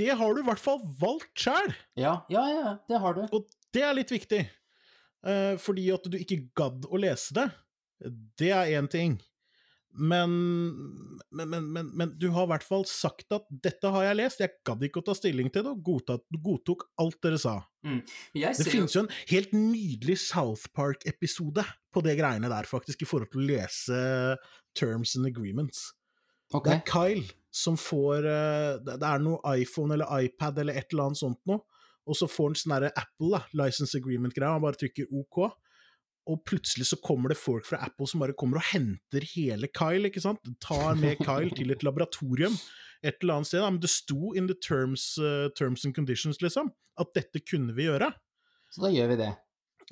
det har du i hvert fall valgt sjæl, Ja, ja, ja, det har du. og det er litt viktig. Eh, fordi at du ikke gadd å lese det, det er én ting. Men, men, men, men, du har i hvert fall sagt at 'dette har jeg lest', jeg gadd ikke å ta stilling til det, og godtatt, godtok alt dere sa. Jeg Det finnes jo en helt nydelig South Park-episode på det greiene der, faktisk, i forhold til å lese terms and agreements. Okay. Det er Kyle som får eh, Det er noe iPhone eller iPad eller et eller annet sånt noe, og så får han sånn derre Apple, da, license agreement-greia, han bare trykker OK. Og plutselig så kommer det folk fra Apple som bare kommer og henter hele Kyle, ikke sant? Tar med Kyle til et laboratorium et eller annet sted. Da. Men det sto in the terms, uh, terms and conditions, liksom, at dette kunne vi gjøre. så da gjør vi det.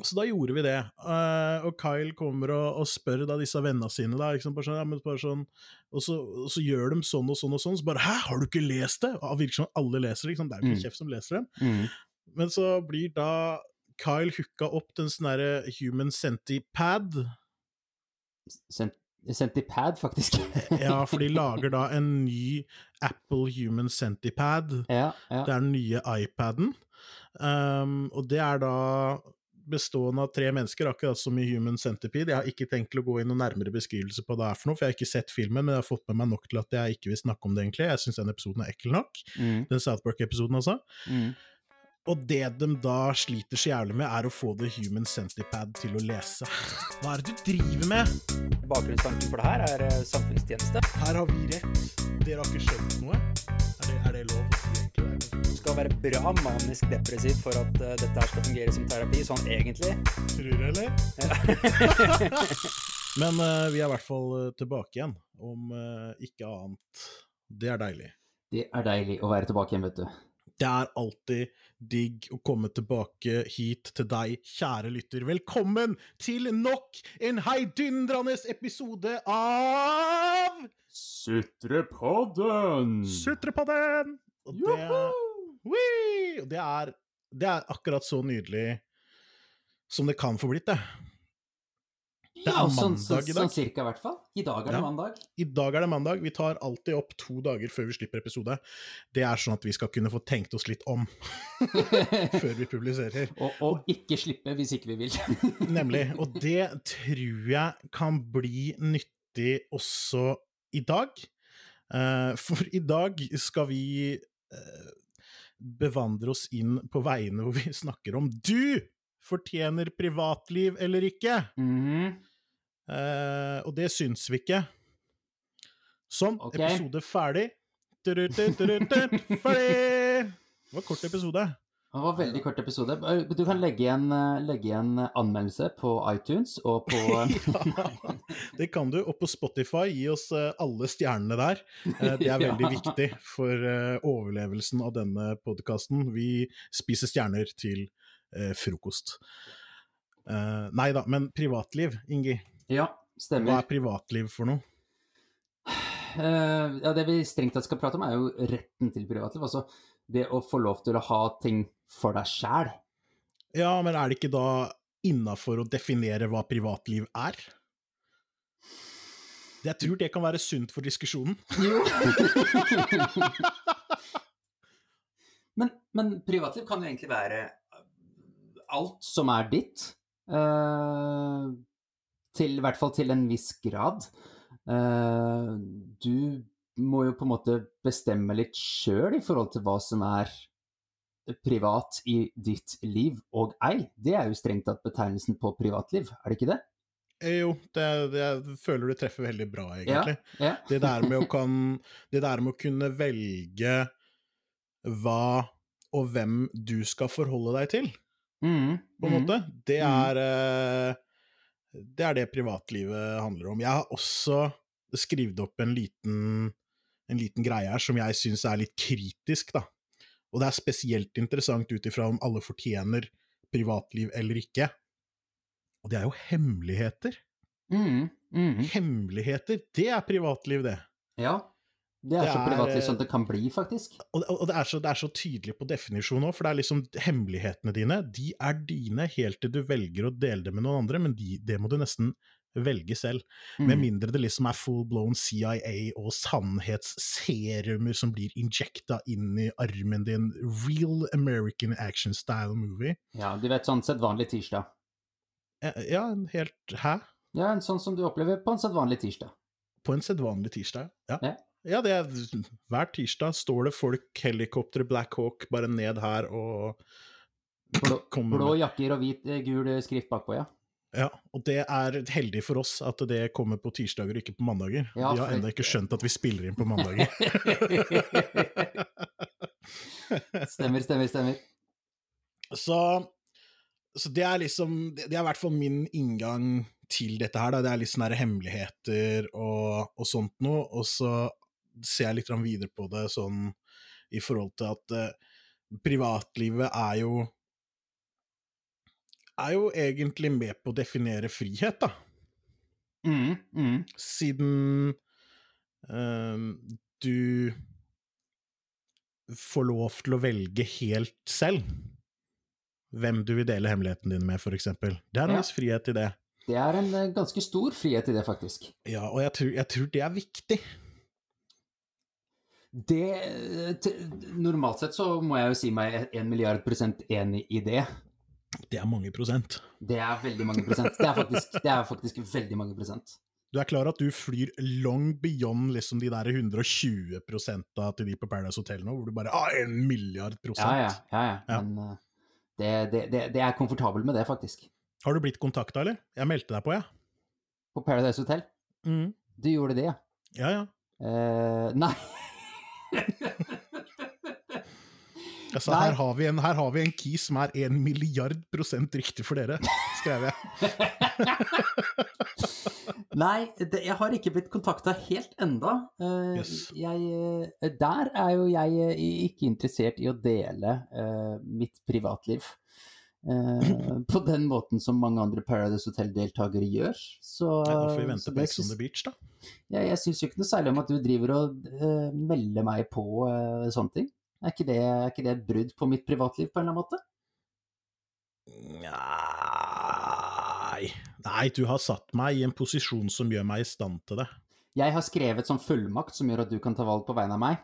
Så da gjorde vi det. Uh, og Kyle kommer og, og spør da disse vennene sine, da, ikke sant, bare sånn, ja, bare sånn, og, så, og så gjør de sånn og sånn og sånn, så bare 'hæ, har du ikke lest det?' Og det virker som alle leser det, ikke sant? det er jo ikke Mm. kjeft som leser dem. Mm. Men så blir da Kyle hooka opp til en sånn derre human centipad. Sent Centipad, faktisk. Ja, for de lager da en ny Apple human centipad. ja, ja. Det er den nye iPaden. Um, og det er da bestående av tre mennesker, akkurat som i Human Centipede. Jeg har ikke tenkt å gå i noen nærmere beskrivelse på hva det er for noe, for jeg har ikke sett filmen, men jeg har fått med meg nok til at jeg ikke vil snakke om det, egentlig. Jeg syns den episoden er ekkel nok. Mm. Den South Park-episoden, altså. Mm. Og det de da sliter så jævlig med, er å få The Human Centipad til å lese. Hva er det du driver med? Bakgrunnstanken for det her er eh, samfunnstjeneste. Her har vi rett. Dere har ikke skjønt noe. Skal være bra manisk depressiv for at uh, dette her skal fungere som terapi, sånn egentlig. Tror du, eller? Men uh, vi er i hvert fall eh, tilbake igjen, om uh, ikke annet. Det er deilig. Det er deilig å være tilbake igjen, vet du. Det er alltid digg å komme tilbake hit til deg, kjære lytter. Velkommen til nok en heidundrende episode av Sutrepodden! Sutrepodden! Og det, Whee! Og det er, det er akkurat så nydelig som det kan få blitt, det. Det er Ja, sånn, mandag sånn, i dag. sånn cirka, i hvert fall. I dag er det Ja. mandag. I dag er det mandag. Vi tar alltid opp to dager før vi slipper episode. Det er sånn at vi skal kunne få tenkt oss litt om før vi publiserer. Og, og ikke slippe hvis ikke vi vil. Nemlig. Og det tror jeg kan bli nyttig også i dag. Eh, for i dag skal vi eh, bevandre oss inn på veiene hvor vi snakker om du fortjener privatliv eller ikke. Mhm. Eh, og det syns vi ikke. Sånn, okay. episode ferdig. Ferdig! Det var kort episode. Det var en veldig kort episode. Du kan legge igjen, eh, legge igjen anmeldelse på iTunes og på Ja, det kan du. Og på Spotify, gi oss eh, alle stjernene der. Eh, Det er veldig Ja. viktig for eh, overlevelsen av denne podkasten. Vi spiser stjerner til eh, frokost. Eh, nei da, men privatliv, Ingi. Ja, stemmer. Hva er privatliv for noe? Eh, ja, det vi strengt tatt skal prate om, er jo retten til privatliv. Altså det å få lov til å ha ting for deg sjæl. Ja, men er det ikke da innafor å definere hva privatliv er? Jeg tror det kan være sunt for diskusjonen. Jo. men, men privatliv kan jo egentlig være alt som er ditt. Uh, til, I hvert fall til en viss grad. Uh, du må jo på en måte bestemme litt sjøl i forhold til hva som er privat i ditt liv og ei. Det er jo strengt tatt betegnelsen på privatliv, er det ikke det? Eh, Jo, det, det, jeg føler du treffer veldig bra, egentlig. Ja. Det der kan, det der med å kunne velge hva og hvem du skal forholde deg til, Mm, på en mm. måte, det er eh, Det er det privatlivet handler om. Jeg har også skrevet opp en liten, en liten greie her som jeg syns er litt kritisk, da. Og det er spesielt interessant ut ifra om alle fortjener privatliv eller ikke. Og det er jo hemmeligheter. Mm, mm. Hemmeligheter, det er privatliv, det. Ja. Det er Det så er, privatliv eh, som det kan bli, faktisk. Og, og det, er så, det er så tydelig på definisjon òg, for det er liksom hemmelighetene dine, de er dine helt til du velger å dele det med noen andre, men de, det må du nesten velge selv. Mm. Med mindre det liksom er full blown CIA og sannhetsserumer som blir injekta inn i armen din. Real American action style movie. Ja, du vet, sånn sett vanlig tirsdag. Eh, Ja, en helt Hæ? Ja, en sånn som du opplever på en sedvanlig tirsdag. På en sedvanlig tirsdag? Ja. Ja. Ja, det er, hver tirsdag står det folk, helikopter, Black Hawk, bare ned her og Blå, blå jakker og hvit, eh, gul skrift bakpå, ja. Ja, og det er heldig for oss at det kommer på tirsdager og ikke på mandager. Ja, De har ennå ikke skjønt at vi spiller inn på mandager. stemmer, stemmer, stemmer. Så, så det er liksom Det det er i hvert fall min inngang til dette her. Da. Det er litt sånne hemmeligheter og, og sånt noe. Og så ser jeg litt videre på det sånn i forhold til at eh, privatlivet er jo er jo egentlig med på å definere frihet, da. Mm, mm. Siden um, du får lov til å velge helt selv hvem du vil dele hemmeligheten din med, eksempel. Det er en Ja. viss frihet i det. Det er en eh, ganske stor frihet i det, faktisk. Ja, og jeg tror, jeg tror det er viktig. Det eh, Normalt sett så må jeg jo si meg en milliard prosent enig i det. Det er mange prosent. Det er veldig mange prosent. Det er faktisk, det er faktisk veldig mange prosent. Du er klar at du flyr long beyond liksom de der 120 prosenta til de på Paradise Hotel nå, hvor du bare ah, en milliard prosent. Ja, ja, ja. ja. Ja. Men eh, det, det, det, det er komfortabel med det, faktisk. Har du blitt kontakta, eller? Jeg meldte deg på, jeg. På Paradise Hotel. Mm. Du gjorde det, ja. Ja, ja. Uh, nei. Altså, her, har vi en, her har vi en key som er en milliard prosent riktig for dere, skrev jeg. Nei, det, jeg har ikke blitt kontakta helt enda. Uh, Yes. jeg, eh, der er jo jeg eh, ikke interessert i å dele uh, mitt privatliv. Uh, på den måten som mange andre Paradise Hotel-deltakere gjør. Så, Nei, Da får vi vente på Ex on the Beach, da. Jeg, jeg syns jo ikke noe særlig om at du driver og melder meg på sånne ting. Er ikke, det, er ikke det et brudd på mitt privatliv på en eller annen måte? Nei Nei, du har satt meg i en posisjon som gjør meg i stand til det. Jeg har skrevet som fullmakt som gjør at du kan ta valg på vegne av meg.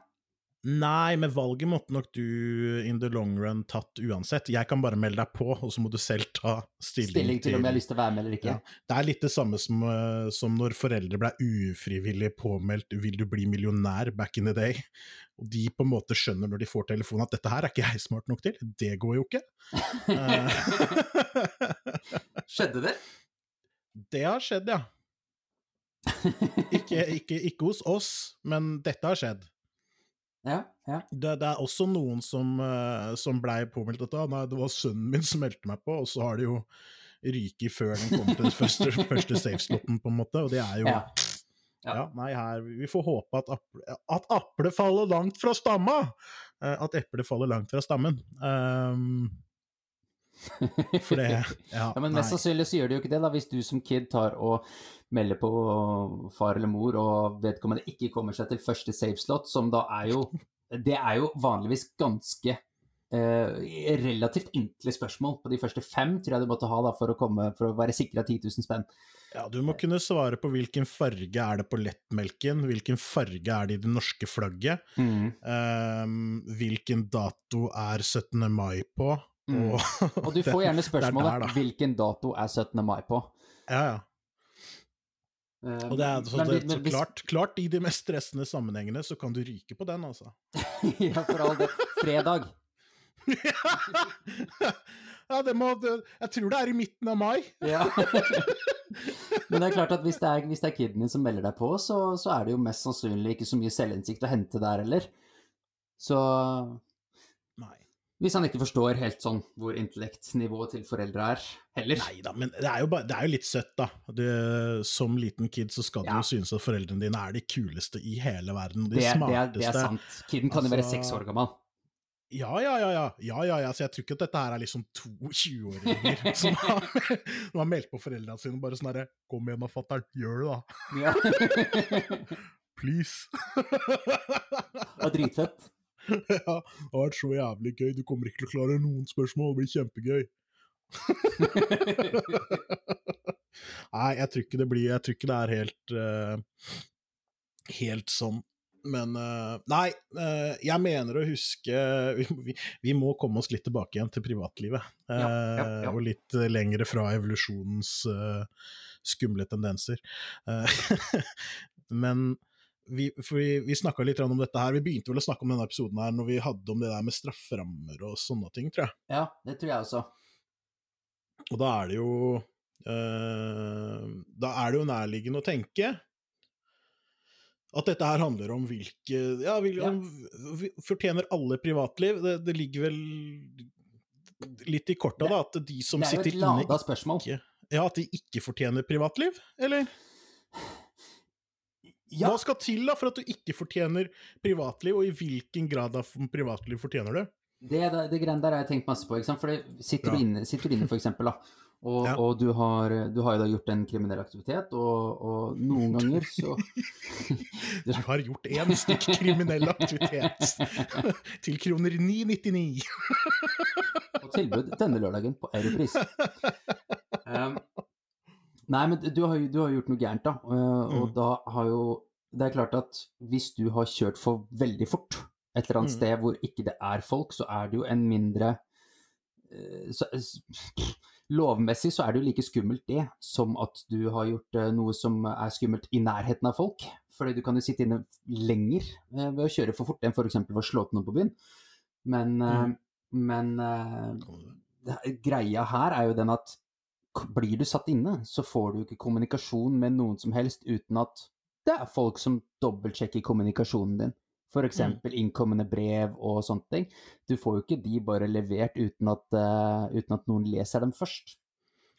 Nei, men valget måtte nok du in the long run tatt uansett. Jeg kan bare melde deg på, og så må du selv ta stilling, Stilling til om jeg har lyst til å være med eller ikke. Ja. Det er litt det samme som, eh, som når foreldre ble ufrivillig påmeldt 'vil du bli millionær' back in the day. Og de på en måte skjønner når de får telefonen at 'dette her er ikke jeg smart nok til'. Det går jo ikke. Eh, Skjedde det? det har skjedd, ja. Ikke, ikke, ikke hos oss, men dette har skjedd. Ja, ja. Det, det er også noen som, uh, som blei påmeldt ah, nei, det var sønnen min som meldte meg på, og så har de jo ryket før den kom til den første, første safe-slotten, på en måte, og det er jo Ja. ja. Ja. nei, her, Vi får håpe at, aple, at aplet faller langt fra stamma! Eh, at eplet faller langt fra stammen. Um, for det Ja, Ja, men mest sannsynlig så gjør det jo ikke det, da, hvis du som kid tar og melder på far eller mor, og vedkommende ikke kommer seg til første saveslot, som da er jo Det er jo vanligvis ganske eh, relativt enkle spørsmål. På de første fem tror jeg du måtte ha da, for å, komme, for å være sikra 10 000 spenn. Ja, du må kunne svare på hvilken farge er det på lettmelken, hvilken farge er det i det norske flagget, um, hvilken dato er 17. mai på, Mm. og, Og du får gjerne er spørsmålet der, da. hvilken dato er 17. mai på. Ja, ja. Um, Og det er, så, men- det, men klart, hvis- klart, i de mest stressende sammenhengene så kan du ryke på den, altså. ja, for all del. Fredag. ja, det må Jeg tror det er i midten av mai. Ja. Men det er klart at hvis det er, hvis det er kiden din som melder deg på, så, så er det jo mest sannsynlig ikke så mye selvinnsikt å hente der heller. Så Nei. Hvis han ikke forstår helt sånn hvor intellektnivået til foreldre er, heller. Nei da, men det er jo, bare, det er jo litt søtt, da. Det, som liten kid så skal du jo synes at foreldrene dine er de kuleste i hele verden. De Det, det, er, smarteste. det er sant. Kiden kan jo være Altså- seks år gammel. Ja, ja, ja, ja. ja, ja, ja. Så jeg tror ikke at dette her er liksom to 20-åringer som, som har meldt på foreldrene sine bare sånn herre Kom igjen da, fatter'n. Gjør det, da. Ja. Please. Og dritfett. ja, det har vært så jævlig gøy. Du kommer ikke til å klare noen spørsmål. Det blir kjempegøy. Nei, jeg tror ikke det blir Jeg tror ikke det er helt uh, Helt sånn. Men eh, Nei, eh, jeg mener å huske vi, vi, må komme oss litt tilbake igjen til privatlivet. Ja, ja, ja. Og litt lengre fra evolusjonens skumle tendenser. Men vi, for vi, vi snakka litt om dette her. Vi begynte vel å snakke om denne episoden her når vi hadde om det der med strafferammer og sånne ting, tror jeg. Ja, det tror jeg også. Og da er det jo eh, Da er det jo nærliggende å tenke at dette her handler om hvilke Ja, vil, Ja. om, fortjener alle privatliv? Det, det ligger vel litt i korta, da, at de som Det er jo sitter et inne lada spørsmål. ikke, Ja, at de ikke fortjener privatliv, eller? Ja, Hva skal til da for at du ikke fortjener privatliv, og i hvilken grad av privatliv fortjener du? det, det, det greiene der har jeg tenkt masse på. ikke sant? For sitter, du inne, sitter du inne, for eksempel, da, og, Ja. og du, har, du har jo da gjort en kriminell aktivitet, og, og noen ganger så Du har gjort én stykk kriminell aktivitet til kroner 999. Og tilbud denne lørdagen på Europris. Um, nei, men du har, du har gjort noe gærent, da. Og, og Mm. da har jo Det er klart at hvis du har kjørt for veldig fort et eller annet Mm. sted hvor ikke det er folk, så er det jo en mindre eh, så, Lovmessig så er det jo like skummelt det som at du har gjort eh, noe som er skummelt i nærheten av folk. Fordi du kan jo sitte inne lenger eh, ved å kjøre for fort enn f.eks. For å slå til noen på byen. Men, eh, Mm. men eh, det, greia her er jo den at blir du satt inne, så får du ikke kommunikasjon med noen som helst uten at det er folk som dobbeltsjekker kommunikasjonen din. F.eks. eksempel innkommende brev og sånne ting. Du får jo ikke de bare levert uten at, uh, uten at noen leser dem først.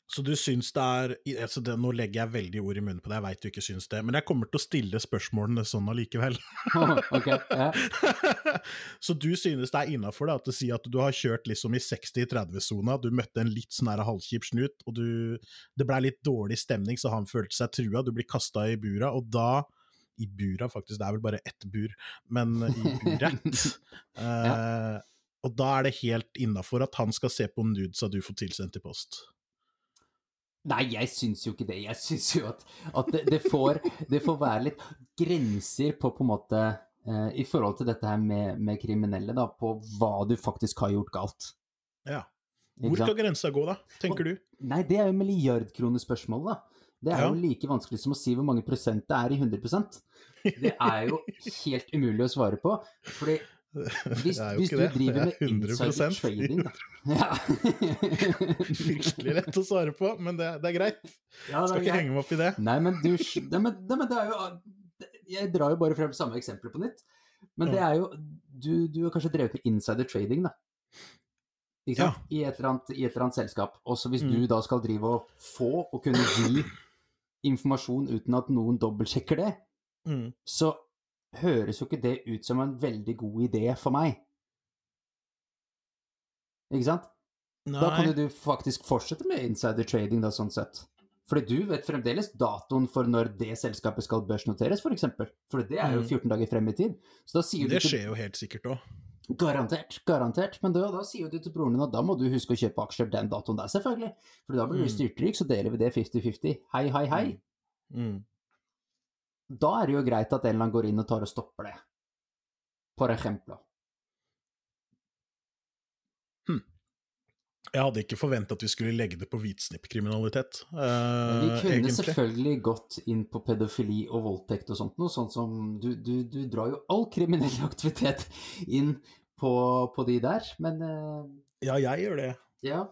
Så du syns det er altså det, Nå legger jeg veldig ord i munnen på det, jeg veit du ikke syns det, men jeg kommer til å stille spørsmålene sånn allikevel. Så du synes det er innafor å si at du har kjørt liksom i 60-30-sona, du møtte en litt sånn halvkjip snut, og du, det blei litt dårlig stemning, så han følte seg trua, du blir kasta i bura, og da I bura, faktisk, det er vel bare ett bur, men i buret. uh, og da er det helt innafor at han skal se på nudesa du får tilsendt i post. Nei, jeg syns jo ikke det. Jeg syns jo at, at det, det, får, det får være litt grenser på på en måte eh, I forhold til dette her med, med kriminelle, da, på hva du faktisk har gjort galt. Ja. Hvor skal grensa gå, da, tenker du? Nei, det er jo milliardkronespørsmålet, da. Det er Ja. jo like vanskelig som å si hvor mange prosent det er i 100% Det er jo helt umulig å svare på. Fordi hvis, Det er jo hvis ikke du det. Det med er 100%. insider trading. Ja. Fryktelig lett å svare på, men det, det er greit. ja, det Skal ikke greit. henge meg opp i det. Nei, men du nei, men, nei, men det er jo Jeg drar jo bare frem samme eksempel på nytt. Men det er jo Du, du har kanskje drevet med insider trading, da. Ikke sant? I, et annet, I et eller annet selskap. Også hvis Mm. du da skal drive og få og kunne gi informasjon uten at noen dobbeltsjekker det, Mm. så høres jo ikke det ut som en veldig god idé for meg. Ikke sant? Da kan jo du faktisk fortsette med insider trading, da, sånn sett. Fordi du vet fremdeles datoen for når det selskapet skal børsnoteres, f.eks. For, eksempel. for det er jo Mm. 14 dager frem i tid. Så da sier Det du skjer jo helt sikkert òg. Garantert, garantert. Men da, da sier du til broren din at da må du huske å kjøpe aksjer den datoen der, selvfølgelig. For da blir du Mm. styrtrik, så deler vi det 50-50. Hei, hei, hei. Mm. Da er det jo greit at en eller annen går inn og tar og stopper det. For eksempel. Jeg hadde ikke forventa at vi skulle legge det på hvitsnippkriminalitet, Eh, vi kunne egentlig. selvfølgelig gått inn på pedofili og voldtekt og sånt noe, sånn som du, du, du drar jo all kriminell aktivitet inn på, på de der, men eh, Ja, jeg gjør det. ja.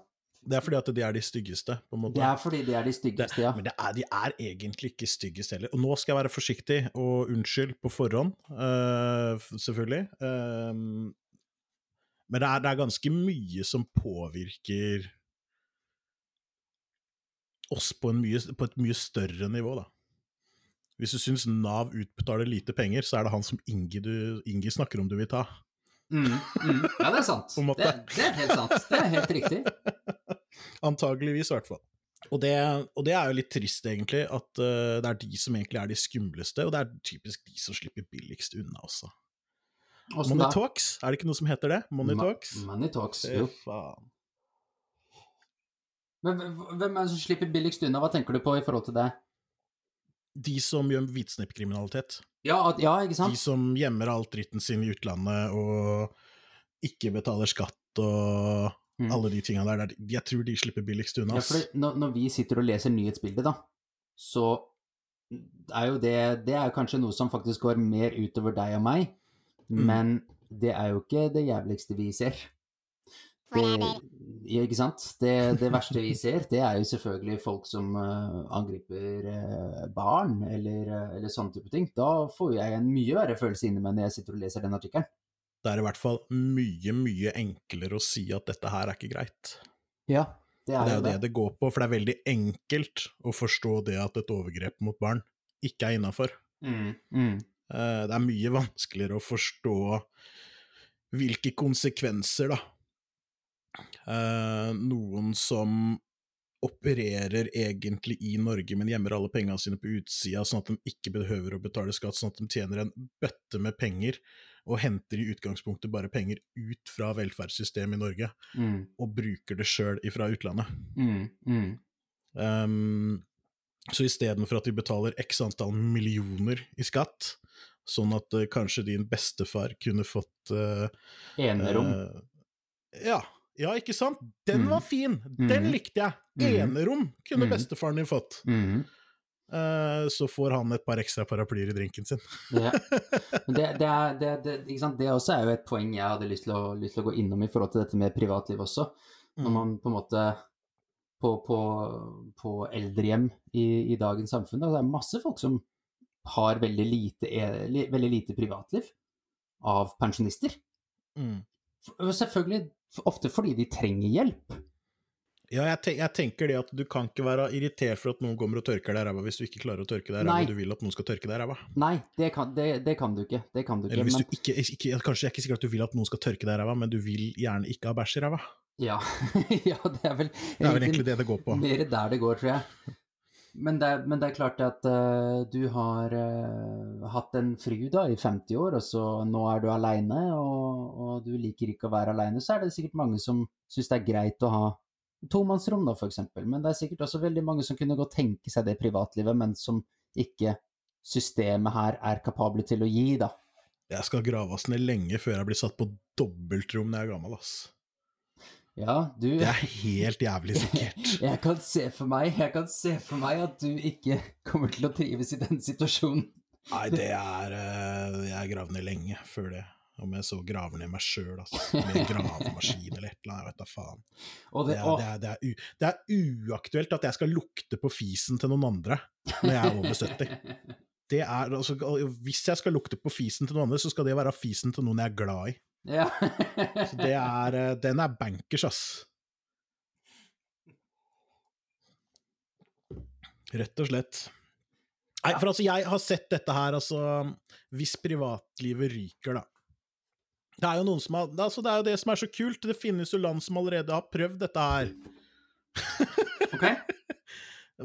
Det er fordi at de er de styggeste, på en måte. Det er fordi de er de styggeste, ja. Men det er, de er egentlig ikke styggest heller. Og nå skal jeg være forsiktig, og unnskyld på forhånd, uh, selvfølgelig. Uh, men det er, det er ganske mye som påvirker oss på, en mye, på et mye større nivå, da. Hvis du syns Nav utbetaler lite penger, så er det han som Inge, du, Inge snakker om du vil ta. Mm, mm. Ja, det er sant. Det, det er helt sant. Det er helt riktig. Antageligvis, i hvert fall. Og det, og det er jo litt trist, egentlig, at uh, det er de som egentlig er de skumleste, og det er typisk de som slipper billigst unna også. Åssen Money da? Talks, er det ikke noe som heter det? Money Ma- Talks? Money talks, jo. faen. Men hvem er det som slipper billigst unna? Hva tenker du på i forhold til det? De som gjør hvitsnippkriminalitet. Ja, ja ikke De som gjemmer all dritten sin i utlandet og ikke betaler skatt og Mm. alle de tingene der. der. Jeg tror de slipper billigst unna. Ja, når, når vi sitter og leser nyhetsbildet, da, så er jo det Det er kanskje noe som faktisk går mer utover deg og meg, Mm. men det er jo ikke det jævligste vi ser. Det, ja, ikke sant? Det, det verste vi ser, det er jo selvfølgelig folk som uh, angriper uh, barn, eller, uh, eller sånne type ting. Da får jeg en mye verre følelse inni meg når jeg sitter og leser den artikkelen. Det er i hvert fall mye, mye enklere å si at dette her er ikke greit. Ja, det Det er er jo jo det det går på, for det er veldig enkelt å forstå det at et overgrep mot barn ikke er innafor. Mm, mm. Eh, Det er mye vanskeligere å forstå hvilke konsekvenser, da. Eh, Noen som opererer egentlig i Norge, men gjemmer alle pengene sine på utsida, sånn at de ikke behøver å betale skatt, sånn at de tjener en bøtte med penger, og henter i utgangspunktet bare penger ut fra velferdssystemet i Norge, Mm, og bruker det sjøl ifra utlandet. mm, mm. Um, så istedenfor at de betaler x antall millioner i skatt, sånn at uh, kanskje din bestefar kunne fått uh, Enerom. Uh, ja, ja, ikke sant? Den Mm. var fin! Den Mhm. likte jeg! Mhm. Enerom kunne bestefaren din fått. Mhm. Eh, så får han et par ekstra paraplyer i drinken sin. Ja. Det, det, er, det, det, også er jo et poeng jeg hadde lyst til, å, lyst til å gå innom i forhold til dette med privatliv også. Når Mm. man på en måte på, på, på eldrehjem i, i dagens samfunn, da, det er masse folk som har veldig lite, e- veldig lite privatliv av pensjonister. Mm. Selvfølgelig ofte fordi de trenger hjelp. Ja, jeg, te jeg tenker det at du kan ikke være irritert for at noen kommer og tørker deg i ræva hvis du ikke klarer å tørke deg i ræva, du vil at noen skal tørke deg i ræva. Nei, det kan, det, det kan du ikke. Det kan du ikke. Eller hvis men, du ikke, ikke Kanskje det er ikke sikkert at du vil at noen skal tørke deg i ræva, men du vil gjerne ikke ha bæsj i ræva. ja. ja, det er vel Det er vel egentlig det det går på. Mer der det går, tror jeg. Men det, men det er klart at uh, du har uh, hatt en fru da i 50 år, og så nå er du aleine, og, og du liker ikke å være aleine, så er det sikkert mange som syns det er greit å ha tomannsrom, da, eksempel. Men det er sikkert også veldig mange som kunne godt tenke seg det privatlivet, men som ikke systemet her er kapable til å gi, da. Jeg skal graves ned lenge før jeg blir satt på dobbeltrom når jeg er gammel, ass. Ja, du Det er helt jævlig sikkert. Jeg kan se for meg, jeg kan se for meg at du ikke kommer til å trives i den situasjonen. Nei, det er Jeg er gravd ned lenge før det. Om jeg så graver ned meg sjøl, altså. Med gravemaskin eller et eller annet, jeg vet da faen. Det det, er, det, er, det, er det er uaktuelt at jeg skal lukte på fisen til noen andre når jeg er over 70. Det er, altså, hvis jeg skal lukte på fisen til noen andre, så skal det være fisen til noen jeg er glad i. Ja. Så det er, eh, den er bankers, ass. Rett og slett. Nei, for altså, jeg har sett dette her, altså Hvis privatlivet ryker, da. Det er jo noen som har altså, Det er jo det som er så kult. Det finnes jo land som allerede har prøvd dette her. Ok.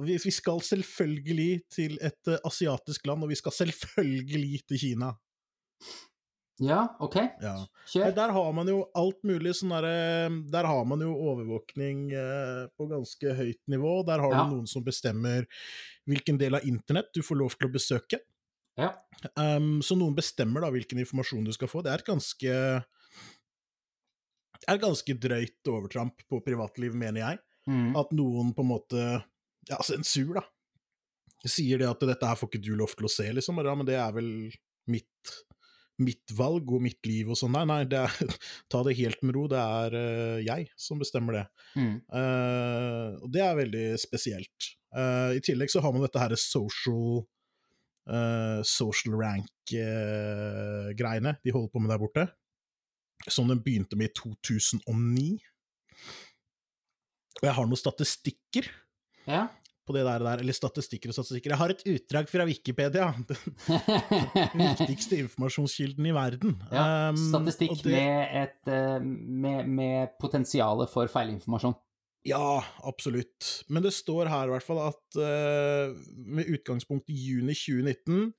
Vi, vi skal selvfølgelig til et uh, asiatisk land, og vi skal selvfølgelig til Kina. Ja, ok. Ja. Kjør. Der har man jo alt mulig sånn derre Der har man jo overvåkning eh, på ganske høyt nivå. Der har Ja. du noen som bestemmer hvilken del av internett du får lov til å besøke. Ja. Um, så noen bestemmer da hvilken informasjon du skal få. Det er et ganske er ganske drøyt overtramp på privatliv, mener jeg. Mm. At noen på en måte Ja, sensur, da. Sier det at dette her får ikke du lov til å se, liksom. Ja, men det er vel mitt, mitt valg og mitt liv og sånn. Nei, nei, det er, ta det helt med ro. Det er uh, jeg som bestemmer det. Mm. Uh, og det er veldig spesielt. Uh, I tillegg så har man dette her social eh, social rank-greiene de holder på med der borte. Som den begynte med i 2009. Og jeg har noen statistikker Ja. på det der, der, eller statistikker og statistikker. Jeg har et utdrag fra Wikipedia, den viktigste informasjonskilden i verden. ja. Um, Statistikk um, det- med, et, eh, med, med potensialet for feilinformasjon. Ja, absolutt. Men det står her i hvert fall at uh, med utgangspunkt i juni 2019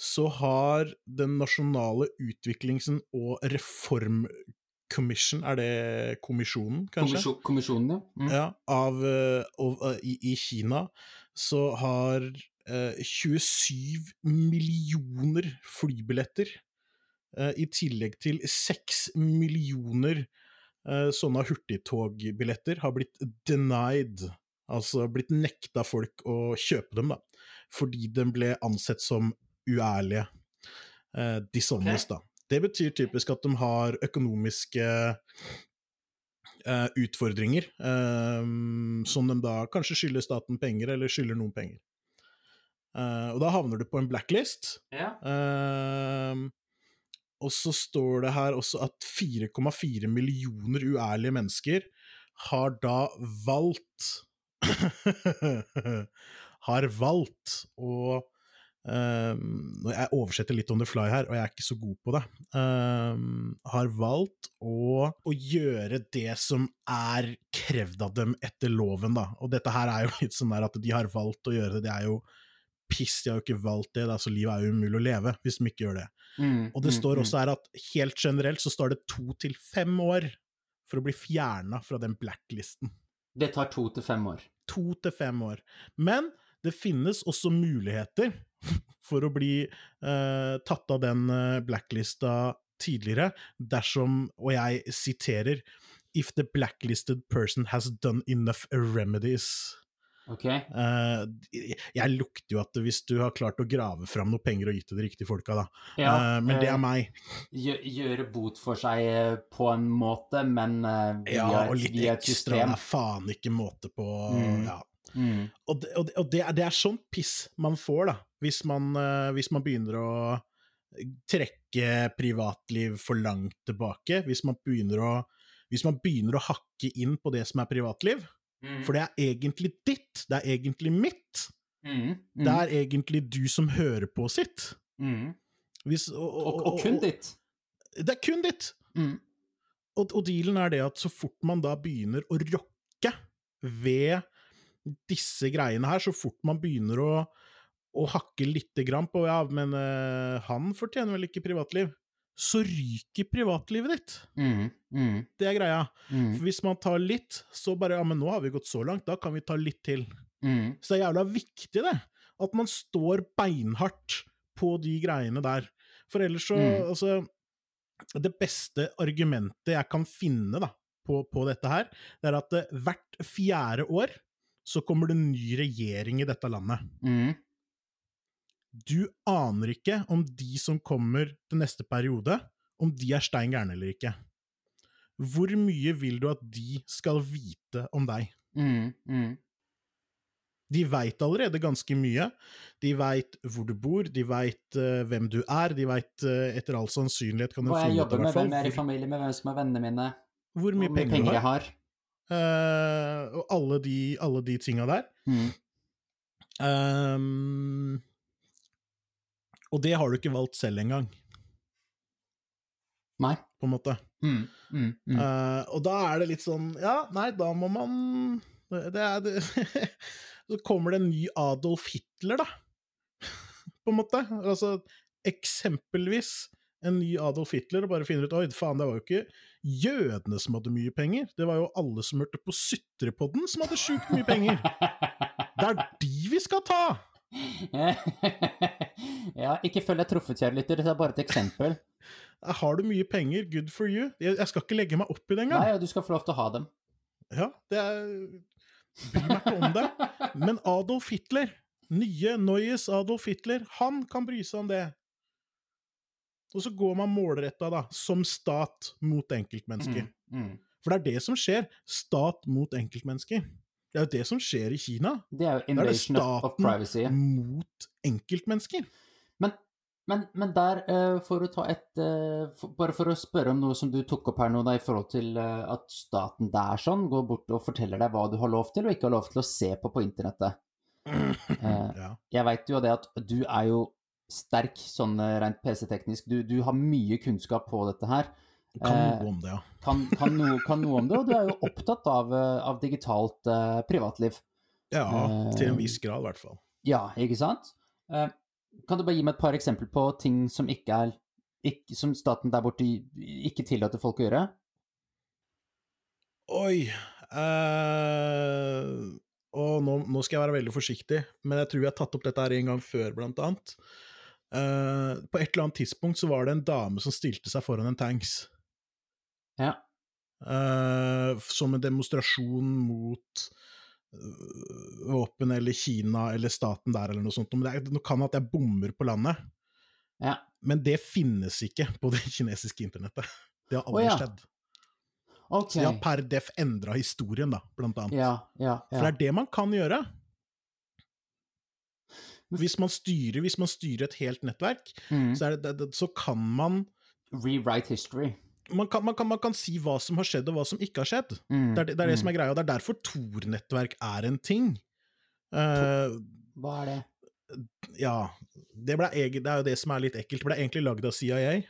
så har den nasjonale utviklings- og reformkommisjonen, er det kommisjonen, kanskje? Kommisjon, kommisjonen, ja. Mm. Ja, av, eh, av eh, i, I Kina så har eh, 27 millioner flybilletter, eh, i tillegg til 6 millioner eh, sånne hurtigtogbilletter, har blitt denied. Altså blitt nekta folk å kjøpe dem, da. Fordi de ble ansett som uærlige. Eh, dishonest, da. Det betyr typisk at de har økonomiske eh, utfordringer, eh, som de da kanskje skylder staten penger, eller skylder noen penger. Eh, og da havner du på en blacklist. Ja. Eh, og så står det her også at 4,4 millioner uærlige mennesker har da valgt Har valgt å Um, jeg oversetter litt on the fly her, og jeg er ikke så god på det, um, har valgt å, å, gjøre det som er krevd av dem etter loven, da. Og dette her er jo litt sånn at de har valgt å gjøre det, det er jo piss, de har jo ikke valgt det, da, så livet er jo umulig å leve hvis de ikke gjør det. Mm, Og det mm, står mm. også her at helt generelt så står det to til fem år for å bli fjerna fra den blacklisten. Det tar to til fem år. To til fem år. Men det finnes også muligheter for å bli eh, tatt av den eh, blacklista tidligere, dersom, og jeg siterer, if the blacklisted person has done enough remedies. Ok? Eh, jeg lukter jo at hvis du har klart å grave fram noe penger og gitt til de riktige folka, da. Ja, Eh, men det eh, er meg. Gjøre bot for seg på en måte, men via, Ja, og litt via et ekstra. Det er faen ikke måte på Mm. ja. Mm. Og, det, og, det, og det, er, det er sånn piss man får, da, hvis man, hvis man begynner å trekke privatliv for langt tilbake. Hvis man begynner å, hvis man begynner å hakke inn på det som er privatliv. Mm. For det er egentlig ditt, det er egentlig mitt. Mm. Mm. Det er egentlig du som hører på sitt. Mm. Hvis, og, Og, og kun ditt. Det er kun ditt! Mm. Og, og dealen er det at så fort man da begynner å rokke ved disse greiene her, så fort man begynner å, å hakke lite grann på ja, men uh, han fortjener vel ikke privatliv, så ryker privatlivet ditt. Mm. Mm. Det er greia. Mm. For hvis man tar litt, så bare ja, men nå har vi gått så langt, da kan vi ta litt til. Mm. Så det er jævla viktig, det. At man står beinhardt på de greiene der. For ellers så Mm. Altså, det beste argumentet jeg kan finne da, på, på dette her, det er at eh, hvert fjerde år så kommer det en ny regjering i dette landet. Mm. Du aner ikke om de som kommer til neste periode, om de er stein gærne eller ikke. Hvor mye vil du at de skal vite om deg? Mm. Mm. De veit allerede ganske mye. De veit hvor du bor, de veit hvem du er, de veit etter all sannsynlighet kan de Hva jeg jobber med, hvem jeg er i familie med, hvem som er vennene mine, hvor mye hvor mye penger, penger jeg har. Eh, og alle de, alle de tinga der. Mm. Ehm, og det har du ikke valgt selv engang, Nei. på en måte. Mm. Mm. Mm. Uh, og da er det litt sånn Ja, nei, da må man Det, er det, Så kommer det en ny Adolf Hitler, da. På en måte. Altså, eksempelvis en ny Adolf Hitler, og bare finner ut Oi, faen, det var jo ikke jødene som hadde mye penger. Det var jo alle som hørte på Sutrepodden, som hadde sjukt mye penger. Det er de vi skal ta! ja, ikke følg deg truffet, kjære lytter, det er bare et eksempel. Har du mye penger, good for you. Jeg, skal ikke legge meg opp i det engang. Nei, ja, du skal få lov til å ha dem. Ja, det er Bryr meg ikke om det. Men Adolf Hitler, nye Noyes Adolf Hitler, han kan bry seg om det. Og så går man målretta, da, som stat mot enkeltmennesker. Mm. Mm. For det er det som skjer. Stat mot enkeltmennesker. Det er jo det som skjer i Kina. Det er jo er det of, of privacy. mot enkeltmennesker. Men, men, men der, eh, for å ta et eh, for, Bare for å spørre om noe som du tok opp her nå, da, i forhold til eh, at staten der sånn går bort og forteller deg hva du har lov til og ikke har lov til å se på på internettet. Ja. jeg veit jo det at du er jo sterk sånn rent PC-teknisk. Du, du har mye kunnskap på dette her. Kan Eh, noe om det, ja. Kan, kan, noe, kan noe om det, og du er jo opptatt av, eh, av digitalt uh, privatliv. Ja, til en viss grad, i hvert fall. Ja, ikke sant? Uh, kan du bare gi meg et par eksempler på ting som ikke er ikke, Som staten der borte ikke tillater folk å gjøre? Oi Og nå, nå skal jeg være veldig forsiktig, men jeg tror jeg har tatt opp dette her en gang før, blant annet. Uh, på et eller annet tidspunkt så var det en dame som stilte seg foran en tanks. Ja. Uh, som en demonstrasjon mot øh, våpen eller Kina eller staten der eller noe sånt. Men det, er, det kan at jeg bommer på landet, Ja. men det finnes ikke på det kinesiske internettet. Det har aldri oh, ja. skjedd. Okay. Så de har per def endra historien, da, blant annet. Ja, ja, For det er det man kan gjøre. Hvis man styrer, hvis man styrer et helt nettverk, Mm. så, det, så kan man Rewrite history. Man kan, man, kan, man kan si hva som har skjedd, og hva som ikke har skjedd. Mm. Det er det, er det som er greia, og det er derfor Tor-nettverk er en ting. Uh, Hva er det? ja, det, ble, det er jo det som er litt ekkelt. Det ble egentlig lagd av CIA,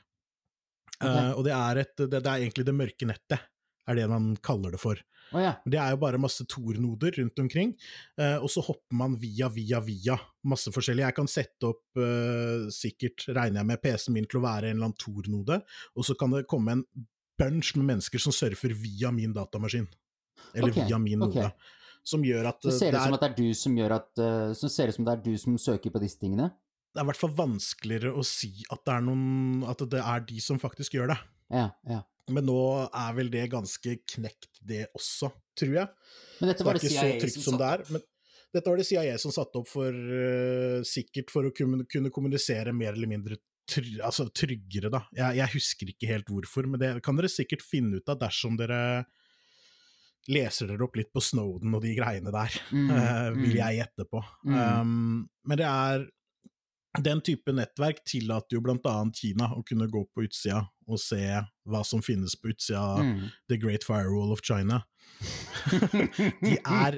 Okay. Uh, og det er, et, det, det er egentlig det mørke nettet, er det man kaller det for. Oh, ja. Det er jo bare masse Tor-noder rundt omkring, eh, og så hopper man via, via, via masse forskjellig. Jeg kan sette opp, eh, sikkert regner jeg med PC-en min til å være en eller annen Tor-node, og så kan det komme en bunch med mennesker som surfer via min datamaskin. Eller okay, via min node. node. Som gjør at Så eh, ser det ut som det er du som gjør at Så ser det ut som det er du som søker på disse tingene? det er i hvert fall vanskeligere å si at det er noen At det er de som faktisk gjør det. Ja, ja. Men nå er vel det ganske knekt, det også, tror jeg. Men dette Det var det ikke CIA så trygt som som det er. Men dette var det CIA som satte opp for uh, sikkert for å kunne, kunne kommunisere mer eller mindre tryg, altså tryggere, da. Jeg, jeg husker ikke helt hvorfor, men det kan dere sikkert finne ut av dersom dere leser dere opp litt på Snowden og de greiene der, Mm, uh, vil mm. jeg gjette på. Mm. Um, men det er den type nettverk tillater jo blant annet Kina å kunne gå på utsida og se hva som finnes på utsida av Mm. The Great Firewall of China. de, er,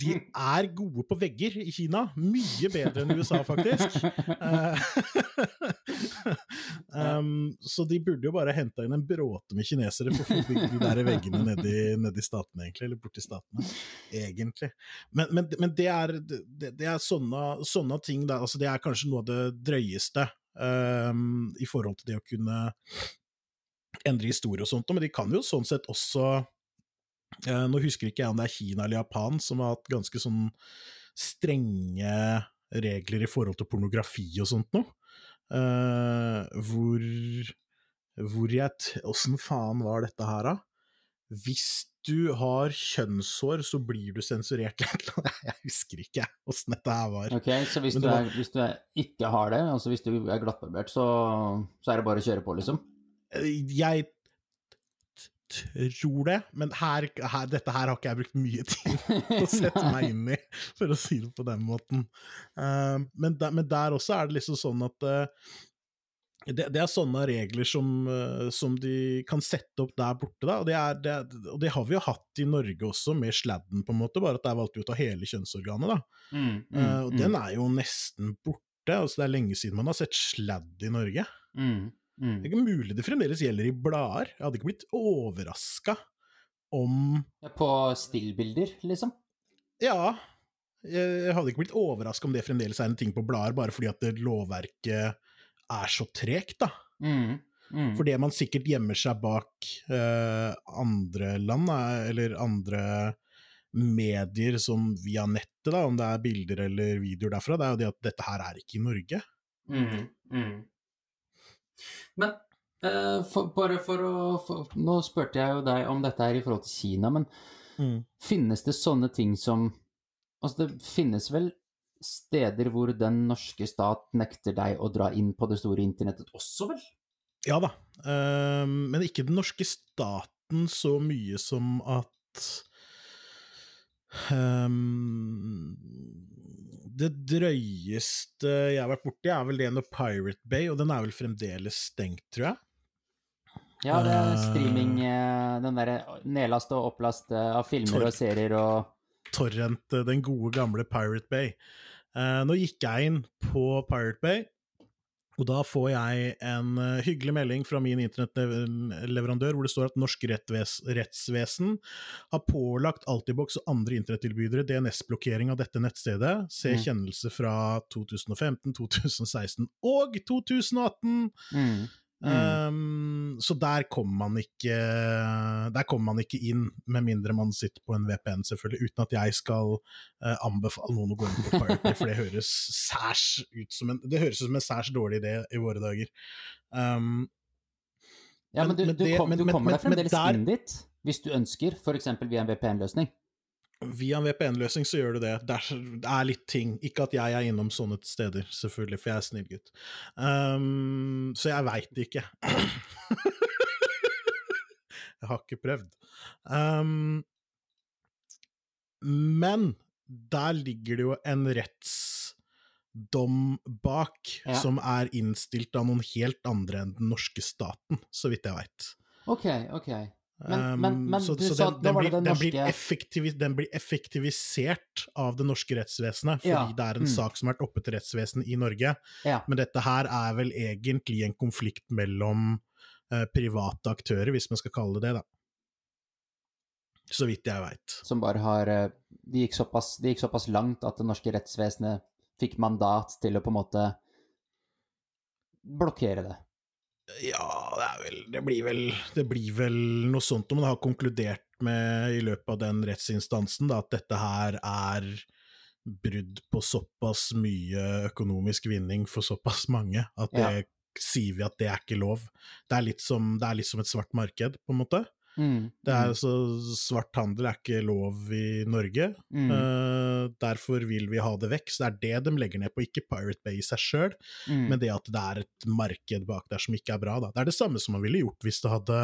de er gode på vegger i Kina. Mye bedre enn USA, faktisk. Eh, um, så de burde jo bare henta inn en bråte med kinesere for å få bygd de der veggene nedi, nedi statene, egentlig. Eller borti statene, egentlig. Men, men, men det er, det, det er sånne, sånne ting, da. Altså, det er kanskje noe av det drøyeste um, i forhold til det å kunne endre historie og sånt, men de kan jo sånn sett også Eh, nå husker ikke jeg om det er Kina eller Japan som har hatt ganske sånn strenge regler i forhold til pornografi og sånt noe. Eh, hvor hvor jeg Åssen faen var dette her, da? Hvis du har kjønnshår, så blir du sensurert. Jeg husker ikke åssen dette her var. Ok, så hvis du, er, hvis du ikke har det, altså hvis du er glattbarbert, så, så er det bare å kjøre på, liksom? Jeg tror det, men her, her, dette her har ikke jeg brukt mye tid å sette meg inn i, for å si det på den måten. Uh, men, der, men der også er det liksom sånn at uh, det, det er sånne regler som, eh, som de kan sette opp der borte, da, og det, er, det, er- og det har vi jo hatt i Norge også, med sladden, på en måte, bare at der valgte vi å ta hele kjønnsorganet, da. Mm, Eh, og den er jo nesten borte, altså det er lenge siden man har sett sladd i Norge. mm, mm. Det er ikke mulig det fremdeles gjelder i blader. Jeg hadde ikke blitt overraska om På stillbilder, liksom? Ja, jeg hadde ikke blitt overraska om det fremdeles er en ting på blader, bare fordi at det lovverket er så tregt, da. Mm, mm. Fordi man sikkert gjemmer seg bak eh, andre land, eller andre medier som via nettet, da, om det er bilder eller videoer derfra, det er jo det at dette her er ikke i Norge. Mm, mm. Men uh, for, bare for å for, Nå spurte jeg jo deg om dette her i forhold til Kina, men finnes det sånne ting som Altså, det finnes vel steder hvor den norske stat nekter deg å dra inn på det store internettet også, vel? Ja da, uh, men ikke den norske staten så mye som at ehm, Det drøyeste jeg har vært borti, er vel det når Pirate Bay, og den er vel fremdeles stengt, tror jeg. Ja, det er Eh. streaming eh, Den derre nedlast og opplast eh, av filmer og serier og Torrent, eh, den gode gamle Pirate Bay. Eh, nå gikk jeg inn på Pirate Bay, og da får jeg en eh, hyggelig melding fra min internettleverandør hvor det står at norsk rettsvesen har pålagt Altibox og andre internettilbydere DNS-blokkering av dette nettstedet. Se Mm. kjennelse fra 2015, 2016 og 2018! mm. Um, så der kommer man ikke Der kommer man ikke inn, med mindre man sitter på en VPN, selvfølgelig, uten at jeg skal uh, anbefale noen å gå inn på Pirate for det høres særs ut som en Det høres ut som en særs dårlig idé i våre dager. Um, Ja, men du, men du, det- kom, du men- kommer deg fremdeles der- inn dit, hvis du ønsker, f.eks. via en VPN-løsning. Via en VPN-løsning så gjør du det. Det er, litt ting. Ikke at jeg er innom sånne steder, selvfølgelig, for jeg er snill gutt. Um, så jeg veit ikke. jeg har ikke prøvd. Um, men der ligger det jo en rettsdom bak, Ja. som er innstilt av noen helt andre enn den norske staten, så vidt jeg veit. OK, OK. Men, Um, men, men så- du så den- den var blir- den den blir norske Den blir effektivisert av det norske rettsvesenet, fordi Ja, det er en mm. sak som har vært oppe til rettsvesenet i Norge. Ja. Men dette her er vel egentlig en konflikt mellom eh, private aktører, hvis man skal kalle det det, da. Så vidt jeg veit. som bare har de gikk såpass, de gikk såpass langt at det norske rettsvesenet fikk mandat til å på en måte blokkere det. Ja, det vel Det blir vel, det blir vel noe sånt om man har konkludert med i løpet av den rettsinstansen da, at dette her er brudd på såpass mye økonomisk vinning for såpass mange at det Ja. sier vi at det er ikke lov. Det er som, det er litt som et svart marked, på en måte. Mm, Det er så Svart handel er ikke lov i Norge. mm, mm, eh, derfor vil vi ha det vekk. Så det er det de legger ned på, ikke Pirate Bay i seg sjøl, mm. men det at det er et marked bak der som ikke er bra, da. Det er det samme som man ville gjort hvis det hadde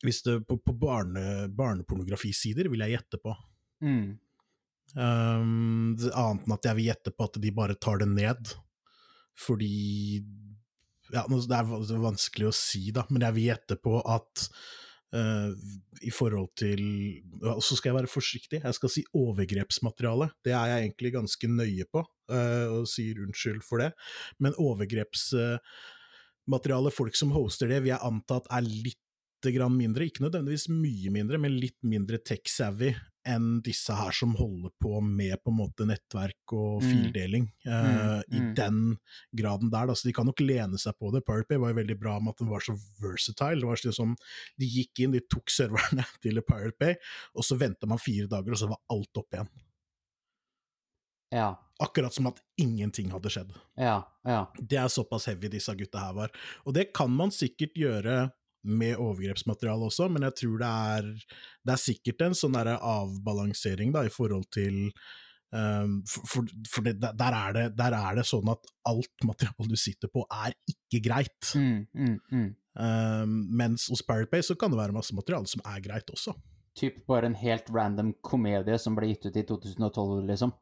Hvis det på, på barne, barnepornografisider, vil jeg gjette på. mm. Um, annet enn at jeg vil gjette på at de bare tar det ned, fordi ja, Det er vanskelig å si, da, men jeg vil gjette på at uh, i forhold til Og så skal jeg være forsiktig, jeg skal si overgrepsmateriale. Det er jeg egentlig ganske nøye på, uh, og sier unnskyld for det. Men overgrepsmateriale, folk som hoster det, vil jeg anta at er litt mindre, ikke nødvendigvis mye mindre, men litt mindre tech-savvy enn disse her som holder på med på en måte nettverk og Mm. fildeling, Mm, i mm. den graden der. Da. Så de kan nok lene seg på det. Pirate var jo veldig bra med at den var så versatile. Det var sånn som De gikk inn, de tok serverne til Pirate Bay, og så venta man fire dager, og så var alt opp igjen. Ja, Akkurat som at ingenting hadde skjedd. ja, ja. Det er såpass heavy disse gutta her var. Og det kan man sikkert gjøre med overgrepsmateriale også, men jeg tror det er, det er sikkert en sånn avbalansering da, i forhold til um, For, for, det, der, er det, der er det sånn at alt materiale du sitter på, er ikke greit. Mm, mm, mm. Um, mens hos Pirate Bay så kan det være masse materiale som er greit også. Typ bare en helt random komedie som ble gitt ut i 2012, liksom.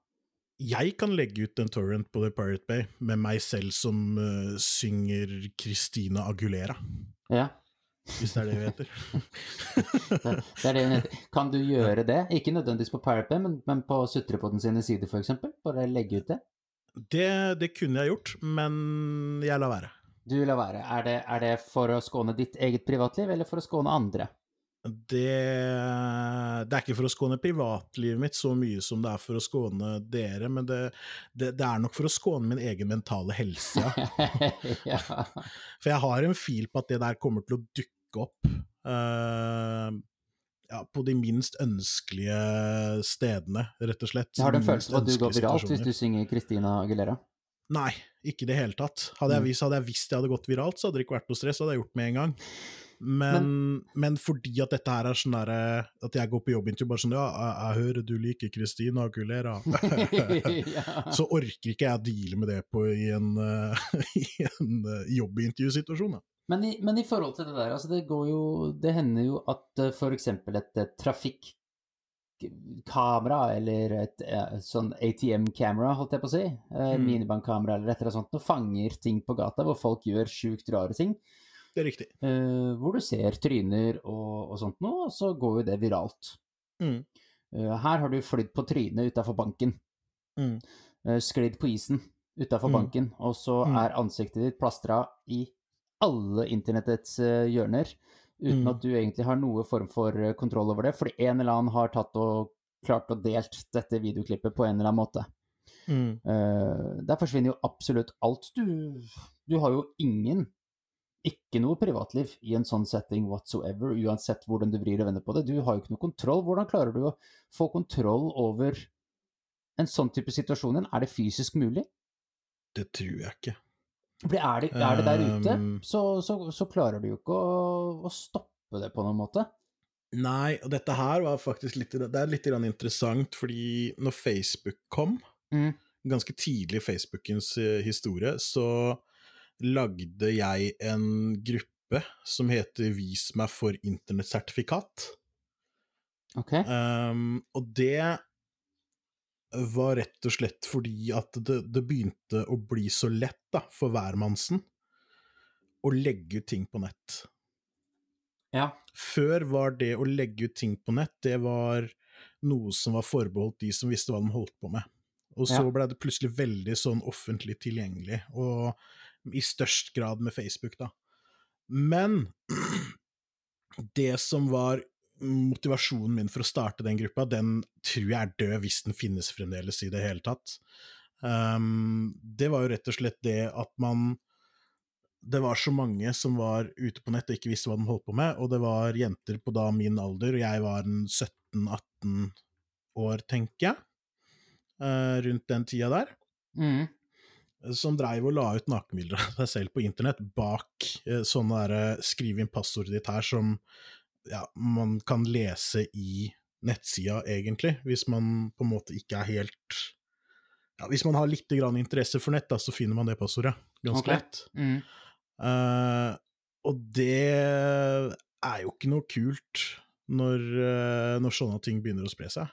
Jeg kan legge ut en torrent på The Pirate Bay med meg selv som uh, synger Christina Agulera, Ja, hvis det er det vi heter. det, det er det hun heter. Kan du gjøre det? Ikke nødvendigvis på Parapet, men, men på Sutrepodden sine sider, eksempel? Bare legge ut det? Det, det kunne jeg gjort, men jeg lar være. Du lar være. Er det, er det for å skåne ditt eget privatliv, eller for å skåne andre? Det, det er ikke for å skåne privatlivet mitt så mye som det er for å skåne dere, men det, det, det er nok for å skåne min egen mentale helse, ja. For jeg har en fil på at det der kommer til å dukke opp uh, ja, på de minst ønskelige stedene, rett og slett. Har du en følelse av at du går viralt hvis du synger Christina Aguilera? Nei, ikke i det hele tatt. Hadde jeg, Mm. visst, hadde jeg visst jeg hadde gått viralt, så hadde det ikke vært noe stress, hadde jeg gjort med en gang. Men, men, fordi at dette her er sånn derre At jeg går på jobbintervju bare sånn Ja, jeg, jeg hører du liker Christina Aguilera. ja. så orker ikke jeg å deale med det på, i en, eh, i en eh, jobbintervjusituasjon. Men i, men i forhold til det der, altså det går jo Det hender jo at f.eks. for eksempel et eh, trafikkamera, eller et eh, sånn ATM-kamera, holdt jeg på å si, eh, Mm. minibankkamera eller et eller annet sånt, og fanger ting på gata hvor folk gjør sjukt rare ting, Det er riktig. Uh, hvor du ser tryner og, og sånt noe, og så går jo det viralt. Mm. Uh, her har du flydd på trynet utafor banken. Mm. Uh, sklidd på isen utafor Mm. banken, og så Mm. er ansiktet ditt plastra i alle internettets eh, hjørner, uten Mm. at du egentlig har noe form for eh, kontroll over det, fordi en eller annen har tatt og klart og delt dette videoklippet på en eller annen måte. Mm. Eh, der forsvinner jo absolutt alt. Du, du har jo ingen ikke noe privatliv i en sånn setting whatsoever, uansett hvordan du vrir og vender på det. Du har jo ikke noe kontroll. Hvordan klarer du å få kontroll over en sånn type situasjon igjen? Er det fysisk mulig? Det tror jeg ikke. Er det, er det der ute, Um, så, så, så klarer du jo ikke å, å stoppe det på noen måte. Nei, og dette her var faktisk litt Det er litt interessant, fordi når Facebook kom, Mm. ganske tidlig i Facebookens eh, historie, så lagde jeg en gruppe som heter Vis meg for internettsertifikat. Ok? Um, og det var rett og slett fordi at det, det begynte å bli så lett da, for hvermannsen å legge ut ting på nett. Ja. Før var det å legge ut ting på nett, det var noe som var forbeholdt de som visste hva de holdt på med. Og så Ja. ble det plutselig veldig sånn offentlig tilgjengelig, og i størst grad med Facebook, da. Men det som var motivasjonen min for å starte den gruppa, den tror jeg er død hvis den finnes fremdeles i det hele tatt. Um, det var jo rett og slett det at man Det var så mange som var ute på nett og ikke visste hva de holdt på med, og det var jenter på da min alder, og jeg var en 17-18 år, tenker jeg, uh, rundt den tida der Mm. som dreiv og la ut nakenbilder av seg selv på internett bak uh, sånne der, eh, skriv inn passordet ditt her, som ja, man kan lese i nettsida, egentlig, hvis man på en måte ikke er helt ja, Hvis man har litt grann interesse for nett, da, så finner man det passordet ganske okay. lett. Mm. Uh, og det er jo ikke noe kult når, eh, når sånne ting begynner å spre seg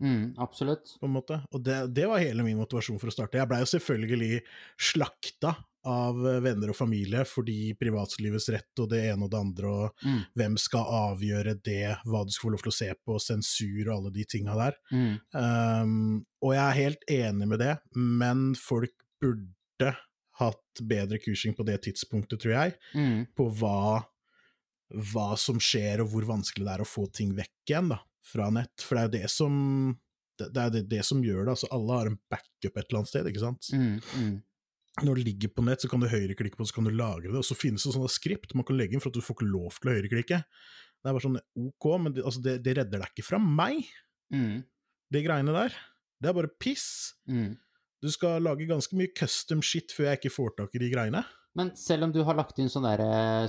Mm. Absolutt. på en måte. Og det, det var hele min motivasjon for å starte. Jeg blei jo selvfølgelig slakta av venner og familie fordi privatlivets rett og det ene og det andre, og Mm. hvem skal avgjøre det, hva du skal få lov til å se på, sensur og alle de tinga der. Mm. Um, og jeg er helt enig med det, men folk burde hatt bedre kursing på det tidspunktet, tror jeg, Mm. på hva, hva som skjer, og hvor vanskelig det er å få ting vekk igjen da, fra nett. For det er jo det som det, det er det, det som gjør det. altså Alle har en backup et eller annet sted, ikke sant. Mm. Mm. Når det ligger på nett, så kan du høyreklikke på det, så kan du lagre det, og så finnes det sånne skript man kan legge inn for at du får ikke lov til å høyreklikke. Det er bare sånn ok, men det, altså det, det redder deg ikke fra meg, Mm. de greiene der. Det er bare piss. Mm. Du skal lage ganske mye custom shit før jeg ikke får tak i de greiene. Men selv om du har lagt inn sånn der,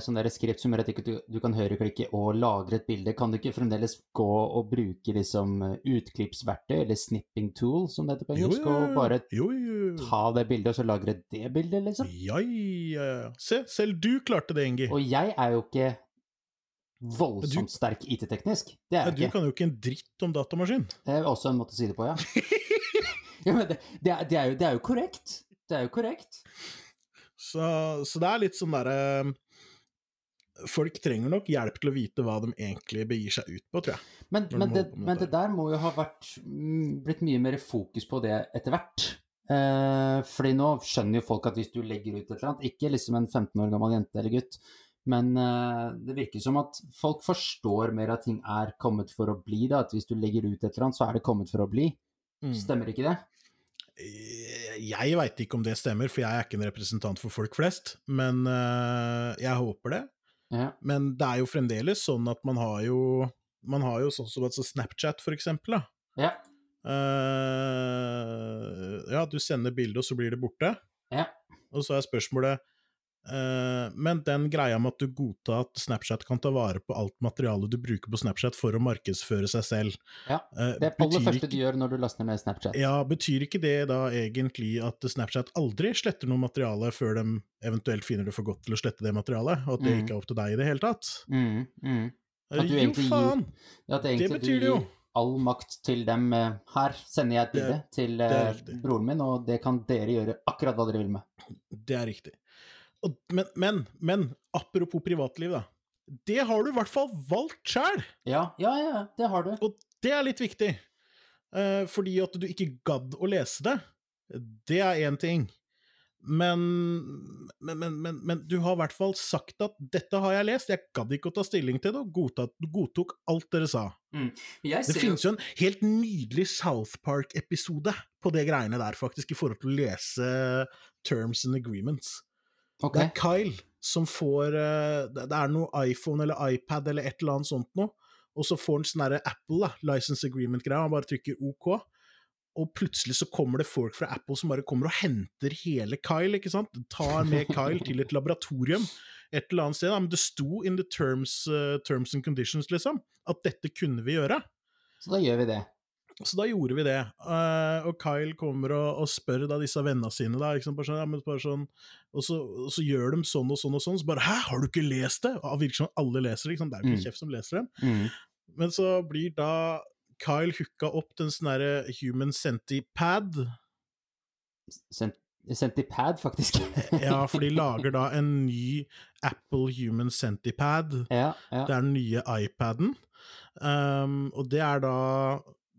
sånn skript som gjør at du, du kan høyreklikke og lagre et bilde, kan du ikke fremdeles gå og bruke liksom utklippsverktøy, eller snipping tool, som det heter på Jo, engelsk, og bare jo, jo. ta det bildet og så lagre det bildet, liksom? Ja, ja, ja. Se, selv du klarte det, Ingi. Og jeg er jo ikke voldsomt sterk IT-teknisk. Det er Ja, ikke. du kan jo ikke en dritt om datamaskin. Det er også en måte å si det på, ja. ja men det, det, er, det, er jo, det er jo korrekt. Det er jo korrekt. Så, så det er litt sånn derre Folk trenger nok hjelp til å vite hva de egentlig begir seg ut på, tror jeg. Men, men, de det, på men det der må jo ha vært, mm, blitt mye mer fokus på det etter hvert. Eh, fordi nå skjønner jo folk at hvis du legger ut et eller annet, ikke liksom en 15 år gammel jente eller gutt, men eh, det virker som at folk forstår mer at ting er kommet for å bli. Da. At hvis du legger ut et eller annet, så er det kommet for å bli. Mm. Stemmer ikke det? Jeg veit ikke om det stemmer, for jeg er ikke en representant for folk flest. Men øh, jeg håper det. Ja. Men det er jo fremdeles sånn at man har jo Man har jo sånn som altså Snapchat, for eksempel. Da. Ja. Uh, ja, du sender bilde, og så blir det borte. Ja. Og så er spørsmålet eh, Men den greia med at du godtar at Snapchat kan ta vare på alt materialet du bruker på Snapchat for å markedsføre seg selv Ja, Det er aller første du gjør når du laster ned Snapchat. ja, Betyr ikke det da egentlig at Snapchat aldri sletter noe materiale før de eventuelt finner det for godt til å slette det materialet, og at det Mm. ikke er opp til deg i det hele tatt? Mm, mm. At du jo, faen! At Det betyr det jo. all makt til dem. eh, Her sender jeg et bilde til eh, broren min, og det kan dere gjøre akkurat hva dere vil med. Det er riktig. Men, men, men, apropos privatliv, da. Det har du i hvert fall valgt sjæl! Ja, ja, ja, det har du. Og det er litt viktig. Eh, fordi at du ikke gadd å lese det, det er én ting. Men men, men, men men du har i hvert fall sagt at 'dette har jeg lest', jeg gadd ikke å ta stilling til det, og godtatt, godtok alt dere sa. Jeg Det finnes jo en helt nydelig South Park-episode på det greiene der, faktisk, i forhold til å lese terms and agreements. Ok. Det er Kyle som får eh, Det det er noe iPhone eller iPad eller et eller annet sånt noe, og så får han sånn derre Apple, da, license agreement-greia, han bare trykker OK. Og plutselig så kommer det folk fra Apple som bare kommer og henter hele Kyle, ikke sant? Tar med Kyle til et laboratorium et eller annet sted. Da. Men det sto in the terms, uh, terms and conditions, liksom, at dette kunne vi gjøre. Så da gjør vi det. Så da gjorde vi det. Uh, og Kyle kommer og, og spør da disse vennene sine, da, liksom, sånn, ja, sånn, og, så, og så gjør de sånn og sånn og sånn, så bare 'hæ, har du ikke lest det?' Og det virker som alle leser det, ikke det er jo ikke Mm. kjeft som leser dem. Mm. Men så blir da Kyle hooka opp den sånn derre human centipad. Sent Centipad, faktisk. Ja, for de lager da en ny Apple human centipad. ja, ja. Det er den nye iPaden. Um, og det er da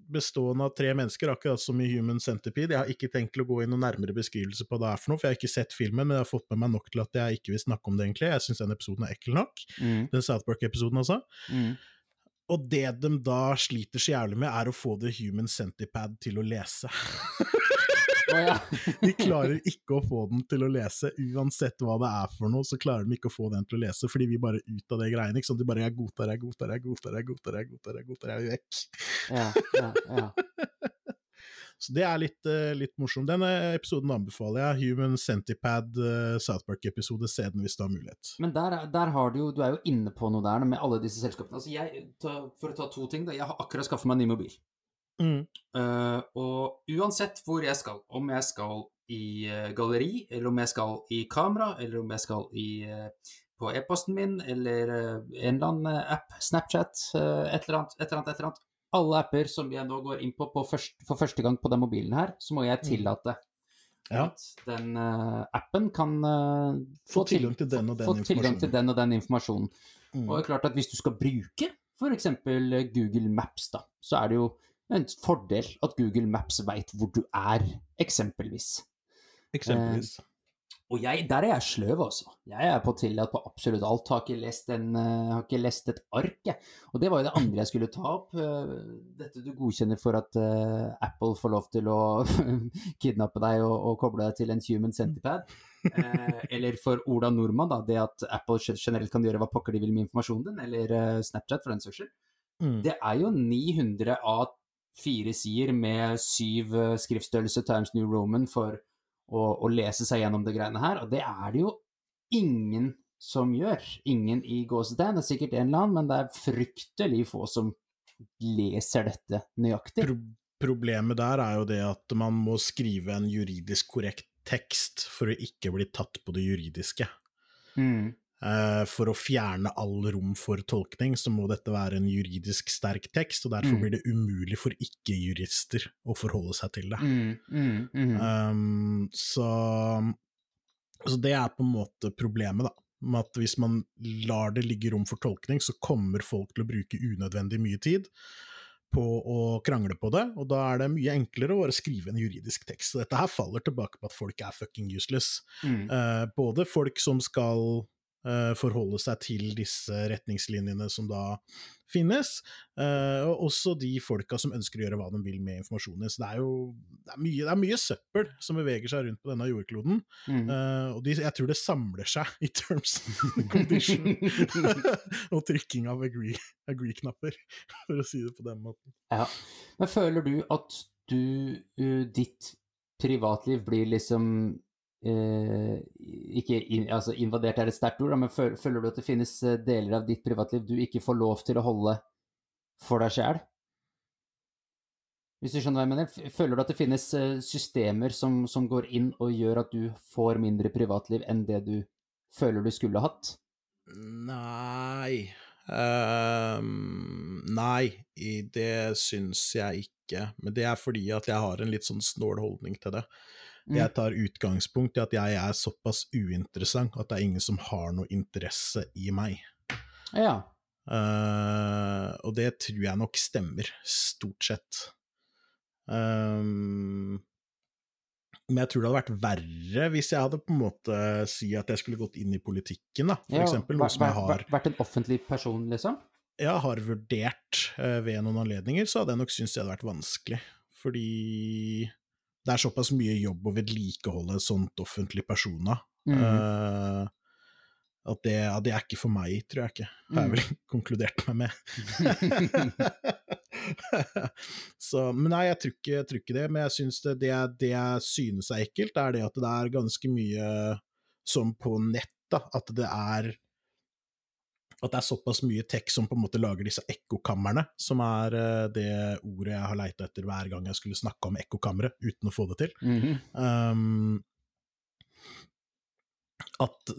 bestående av tre mennesker, akkurat som i Human Centipede. Jeg har ikke tenkt å gå inn noen nærmere beskrivelse på hva det er for noe, for jeg har ikke sett filmen, men jeg har fått med meg nok til at jeg ikke vil snakke om det, egentlig. Jeg syns den episoden er ekkel nok. Mm. Den South Park-episoden, altså. Mm. Og det de da sliter så jævlig med, er å få The Human Centipede til å lese. Ja. De klarer ikke å få den til å lese, uansett hva det er for noe, så klarer de ikke å få den til å lese, fordi vi bare ut av det greiene, ikke sant. De bare 'jeg godtar, jeg godtar, jeg godtar, jeg godtar, jeg godtar, jeg godtar, jeg er vekk'. ja, ja, ja. Så det er litt, eh, litt morsomt. Denne episoden anbefaler jeg. Human Centipad uh, South Park-episode. Se den hvis du har mulighet. Men der, er- der har du jo Du er jo inne på noe der med alle disse selskapene. Altså jeg, for å ta to ting, da. Jeg har akkurat skaffet meg en ny mobil. Mm. Eh, og uansett hvor jeg skal, om jeg skal i uh, galleri, eller om jeg skal i kamera, eller om jeg skal i, uh, på e-posten min, eller en eller annen app, Snapchat, et eller annet, et eller annet, et eller annet. Alle apper som jeg nå går inn på, på først, for første gang på den mobilen her, så må jeg tillate Ja. at den appen kan Få tilgang til den og den få tilgang til den og den informasjonen. Mm. Og det er klart at hvis du skal bruke f.eks. Google Maps, da, så er det jo en fordel at Google Maps veit hvor du er, eksempelvis. Eksempelvis. Og jeg, der er jeg sløv, altså. Jeg er på tillatt på absolutt alt. Har ikke lest, en, eh, har ikke lest et ark, jeg. Og det var jo det andre jeg skulle ta opp. eh, Dette du godkjenner for at uh, Apple får lov til å kidnappe deg og, og koble deg til en human centipad. Uh, eller for Ola Nordmann, da, det at Apple generelt kan gjøre hva pokker de vil med informasjonen din, eller uh, Snapchat for den saks skyld. Mm. Det er jo 900 av fire sider med syv eh, skriftstørrelse Times New Roman for å, å lese seg gjennom det greiene her, og det er det jo ingen som gjør. Ingen i gåsetegn, det er sikkert en eller annen, men det er fryktelig få som leser dette nøyaktig. Pro problemet der er jo det at man må skrive en juridisk korrekt tekst for å ikke bli tatt på det juridiske. Mm. Eh, for å fjerne all rom for tolkning, så må dette være en juridisk sterk tekst, og derfor Mm. blir det umulig for ikke-jurister å forholde seg til det. Mm, mm, mm. Um, så, så det er på en måte problemet, da. Med at hvis man lar det ligge rom for tolkning, så kommer folk til å bruke unødvendig mye tid på å krangle på det, og da er det mye enklere å bare skrive en juridisk tekst. Så dette her faller tilbake på at folk er fucking useless. mm. Uh, både folk som skal forholde seg til disse retningslinjene som da finnes, eh, og også de folka som ønsker å gjøre hva de vil med informasjonen. Så det er jo det er mye, det er mye søppel som beveger seg rundt på denne jordkloden, Mm. eh, og de, jeg tror det samler seg i terms and condition og trykking av agree- agree-knapper, for å si det på den måten. Ja. Men føler du at du, ditt privatliv blir liksom eh, ikke in, altså invadert er et sterkt ord, men føler, du at det finnes eh, deler av ditt privatliv du ikke får lov til å holde for deg sjæl? Hvis du skjønner hva jeg mener? Føler du at det finnes eh, systemer som, som går inn og gjør at du får mindre privatliv enn det du føler du skulle hatt? Nei um, Nei, det syns jeg ikke. Men det er fordi at jeg har en litt sånn snål holdning til det. Mm. Jeg tar utgangspunkt i at jeg er såpass uinteressant at det er ingen som har noe interesse i meg. Ja. Uh, og det tror jeg nok stemmer, stort sett. Um, men jeg tror det hadde vært verre hvis jeg hadde på en måte si at jeg skulle gått inn i politikken, da, for ja, eksempel. Noe som jeg har vært- Vært en offentlig person, liksom? jeg har vurdert uh, ved noen anledninger, så hadde jeg nok syntes det hadde vært vanskelig. Fordi det er såpass mye jobb å vedlikeholde et sånt offentlig persona, Mm. Uh, at det, ja, det er ikke for meg, tror jeg ikke. Har jeg Mm. vel konkludert meg med. så, men nei, jeg tror ikke, jeg tror ikke det. Men jeg synes det, det, det jeg synes er ekkelt, er det at det er ganske mye som på nett, da. At det er at det er såpass mye tech som på en måte lager disse ekkokamrene, som er eh, det ordet jeg har leita etter hver gang jeg skulle snakke om ekkokamre, uten å få det til. Mhm. Um, at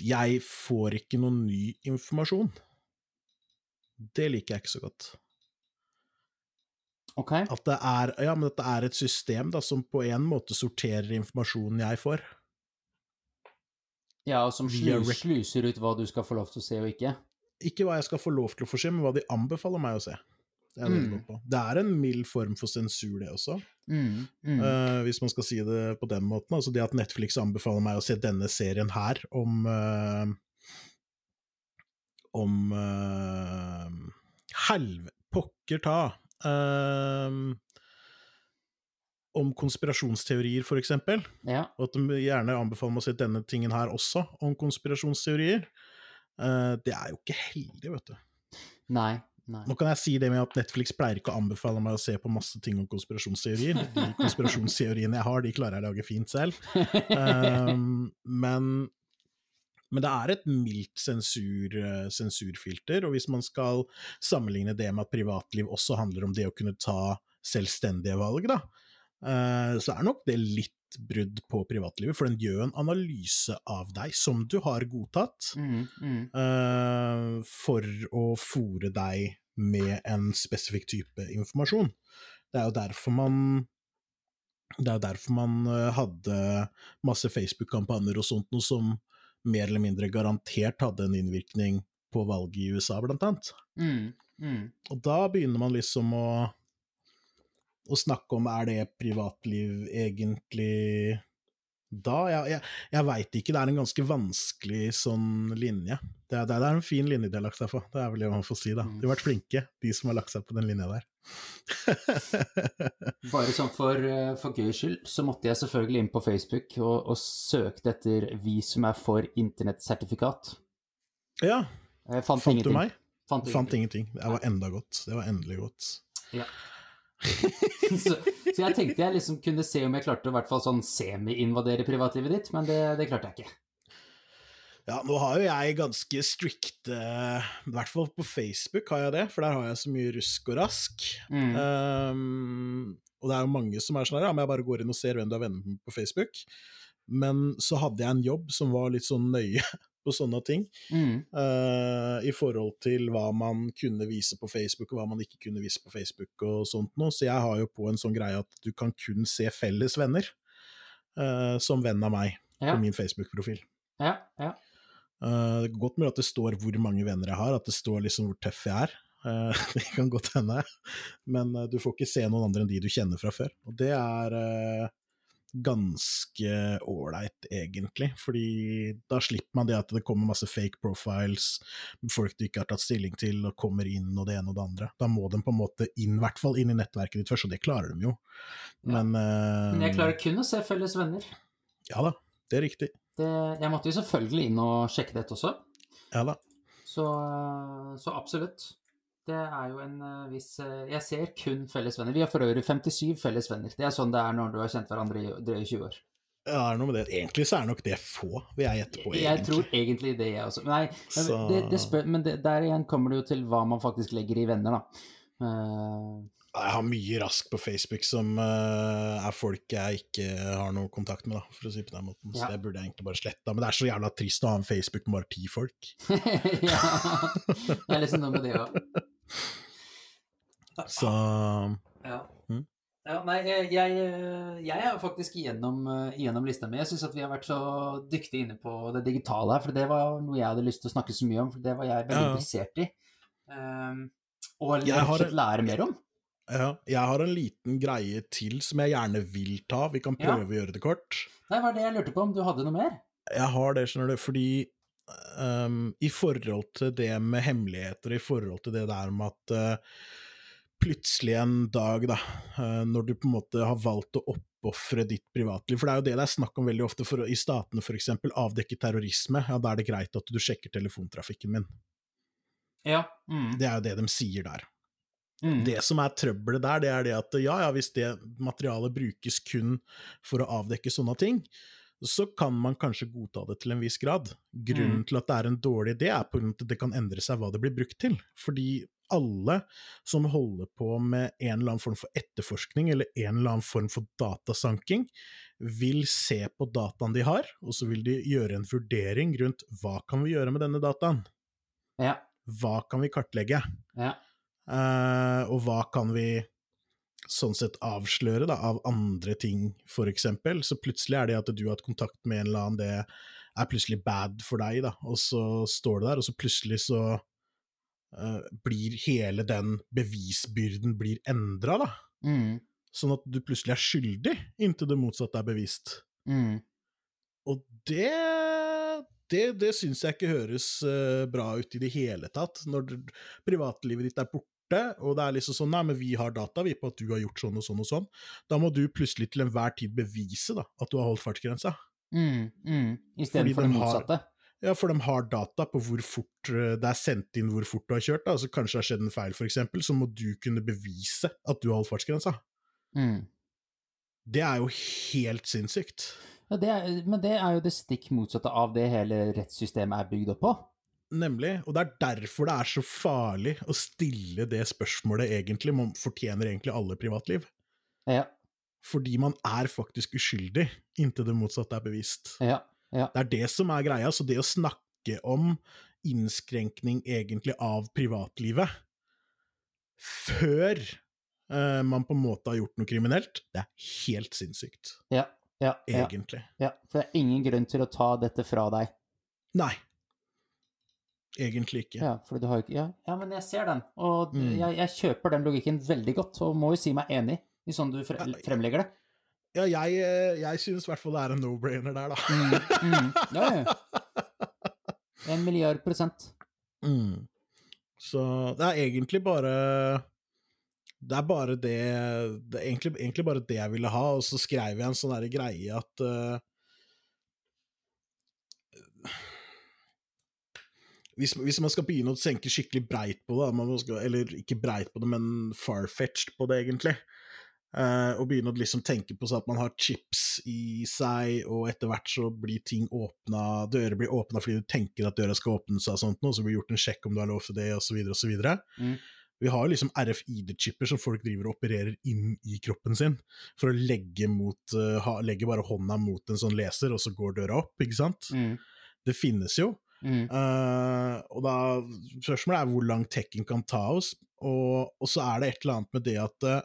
jeg får ikke noe ny informasjon. Det liker jeg ikke så godt. Okay. At det er, ja, men at det er et system da, som på en måte sorterer informasjonen jeg får. Ja, og som slus, sluser ut hva du skal få lov til å se og ikke. Ikke hva jeg skal få lov til å få se, men hva de anbefaler meg å se. Det er, Mm. på. det er en mild form for sensur, det også. Mm. Mm. Uh, hvis man skal si det på den måten. Altså det at Netflix anbefaler meg å se denne serien her om uh, Om uh, Helv... Pokker ta! eh, om konspirasjonsteorier, eksempel. ja. Og at de gjerne anbefaler meg å se denne tingen her også, om konspirasjonsteorier. Uh, det er jo ikke heldig, vet du. Nei. Nei. Nå kan jeg si det med at Netflix pleier ikke å anbefale meg å se på masse ting om konspirasjonsteorier. De konspirasjonsteoriene jeg har, de klarer jeg å lage fint selv. Um, men, men det er et mildt sensur, eh, sensurfilter, og hvis man skal sammenligne det med at privatliv også handler om det å kunne ta selvstendige valg, da, så er nok det litt brudd på privatlivet, for den gjør en analyse av deg som du har godtatt Mm. Mm. eh, for å fòre deg med en spesifikk type informasjon. Det er jo derfor man det er derfor man eh, hadde masse Facebook-kampanjer og sånt, noe som mer eller mindre garantert hadde en innvirkning på valget i USA, blant annet. Mm. Mm. Og da begynner man liksom å, å snakke om er det privatliv egentlig da? Jeg, jeg, jeg veit ikke, det er en ganske vanskelig sånn linje. Det er, det er en fin linje de har lagt seg på, det er vel det man får si, da. De har vært flinke, de som har lagt seg på den linja der. Bare sånn for, eh, for gøy skyld, så måtte jeg selvfølgelig inn på Facebook og, og søkte etter 'Vi som er for internettsertifikat'. ja, Jeg fant, fant du meg? Fant Fant ingenting. ingenting. Det var enda godt. Det var endelig godt. Ja. så, så jeg tenkte jeg liksom kunne se om jeg klarte å hvert fall sånn semi-invadere privatlivet ditt, men det, det klarte jeg ikke. Ja, nå har jo jeg ganske strikte I hvert fall på Facebook har jeg det, for der har jeg så mye rusk og rask. Mm. Um, og det er jo mange som er sånn her, ja, men jeg bare går inn og ser hvem du har venner med på Facebook. Men så hadde jeg en jobb som var litt sånn nøye på sånne ting, Mm. Uh, i forhold til hva man kunne vise på Facebook, og hva man ikke kunne vise på Facebook og sånt noe. Så jeg har jo på en sånn greie at du kan kun se felles venner uh, som venn av meg Ja. på min Facebook-profil. Ja, ja. Uh, godt mulig at det står hvor mange venner jeg har, at det står liksom hvor tøff jeg er. Det kan godt hende, men du får ikke se noen andre enn de du kjenner fra før. Og det er ganske ålreit, egentlig, fordi da slipper man det at det kommer masse fake profiles, folk du ikke har tatt stilling til, og kommer inn og det ene og det andre. Da må de på en måte inn, i hvert fall inn i nettverket ditt først, og det klarer de jo. Ja. Men, eh, Men jeg klarer kun å se felles venner. Ja da, det er riktig. Det, jeg måtte jo selvfølgelig inn og sjekke dette også, Ja da. så, så absolutt. Det er jo en eh, viss eh, Jeg ser kun felles venner. Vi har for øvrig 57 felles venner. Det er sånn det er når du har kjent hverandre i drøye 20 år. Ja, det er noe med det. Egentlig så er det nok det få, vil jeg gjette på. Jeg tror egentlig det, jeg også. Nei, men, Så- det, det spør, men det, der igjen kommer det jo til hva man faktisk legger i venner, da. Uh... Jeg har mye rask på Facebook som uh, er folk jeg ikke har noe kontakt med, da, for å si på den måten. Så Ja. det burde jeg egentlig bare slette. Men det er så jævla trist å ha en Facebook med bare ti folk. ja. Det er liksom noe med det òg. Så Ja. Mm. ja nei, jeg, jeg, er faktisk igjennom, eh, igjennom lista mi. Jeg syns at vi har vært så dyktige inne på det digitale her, for det var noe jeg hadde lyst til å snakke så mye om, for det var jeg veldig Ja. interessert i. Um, og rett og slett lære mer om. ja, jeg har en liten greie til som jeg gjerne vil ta. Vi kan Ja. prøve å gjøre det kort. Nei, var det jeg lurte på, om du hadde noe mer? Jeg har det, skjønner du, fordi ehm, i forhold til det med hemmeligheter, i forhold til det der med at uh, plutselig en dag, da, uh, når du på en måte har valgt å oppofre ditt privatliv, for det er jo det det er snakk om veldig ofte, for i statene eksempel, avdekke terrorisme, ja, da er det greit at du sjekker telefontrafikken min. Ja. Mm. Det er jo det de sier der. Mm. Det som er trøbbelet der, det er det at ja, ja, hvis det materialet brukes kun for å avdekke sånne ting, så kan man kanskje godta det til en viss grad. Grunnen Mm. til at det er en dårlig idé, er på grunn av at det kan endre seg hva det blir brukt til. Fordi alle som holder på med en eller annen form for etterforskning, eller en eller annen form for datasanking, vil se på dataen de har, og så vil de gjøre en vurdering rundt hva kan vi gjøre med denne dataen? Ja. Hva kan vi kartlegge? Ja. Uh, og hva kan vi sånn sett avsløre da, av andre ting, for eksempel. Så plutselig er det at du har hatt kontakt med en eller annen, det er plutselig bad for deg, da, og så står det der, og så plutselig så uh, blir hele den bevisbyrden blir endra, da. Mm. Sånn at du plutselig er skyldig inntil det motsatte er bevist. Mm. Og det det, det syns jeg ikke høres eh, bra ut i det hele tatt, når privatlivet ditt er borte, og det er liksom sånn Nei, men vi har data vi på at du har gjort sånn og sånn og sånn. Da må du plutselig til enhver tid bevise da, at du har holdt fartsgrensa. Mm. Mm. Istedenfor de det har- motsatte. Ja, for de har data på hvor fort eh, det er sendt inn hvor fort du har kjørt. Da. Altså, kanskje det har skjedd en feil, eksempel, så må du kunne bevise at du har holdt fartsgrensa. Mm. Det er jo helt sinnssykt. Ja, det er, men det er jo det stikk motsatte av det hele rettssystemet er bygd opp på. Nemlig. Og det er derfor det er så farlig å stille det spørsmålet, egentlig. Man fortjener egentlig alle privatliv. Ja. Fordi man er faktisk uskyldig inntil det motsatte er bevist. Ja. Ja. Det er det som er greia. Så det å snakke om innskrenkning egentlig av privatlivet før uh, man på en måte har gjort noe kriminelt, det er helt sinnssykt. Ja. Ja. Egentlig. ja. For det er ingen grunn til å ta dette fra deg. Nei. Egentlig ikke. Ja, for du har jo ikke ja, ja, men jeg ser den, og Mm. jeg, jeg kjøper den logikken veldig godt, og må jo si meg enig i sånn du fre fremlegger det. Ja, jeg, eh, jeg syns i hvert fall det er en no-brainer der, da. Mm, mm, ja, ja. En milliard prosent. Mm. Så det er egentlig bare Det er bare det Det er egentlig, egentlig bare det jeg ville ha, og så skrev jeg en sånn greie at eh, hvis, hvis man skal begynne å tenke skikkelig breit på det, man skal, eller ikke breit på det, men farfetched på det, egentlig, eh, og begynne å liksom tenke på så at man har chips i seg, og etter hvert så blir ting åpna, dører blir åpna fordi du tenker at døra skal åpne seg og sånt, noe, så blir det gjort en sjekk om du har lov til det, osv., osv. Mm. Vi har liksom RFID-chipper som folk driver og opererer inn i kroppen sin, for å legge, mot, uh, ha, legge bare hånda mot en sånn leser, og så går døra opp, ikke sant? Mm. Det finnes jo. Mm. Eh, og da Spørsmålet er hvor langt tekken kan ta oss, og, og så er det et eller annet med det at uh,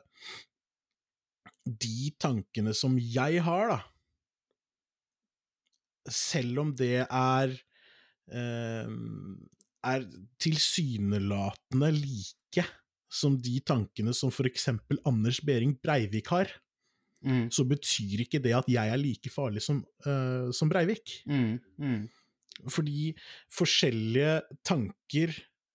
de tankene som jeg har, da Selv om det er uh, er tilsynelatende like som de tankene som for eksempel Anders Behring Breivik har, Mm. så betyr ikke det at jeg er like farlig som, uh, som Breivik. Mm. Mm. Fordi forskjellige tanker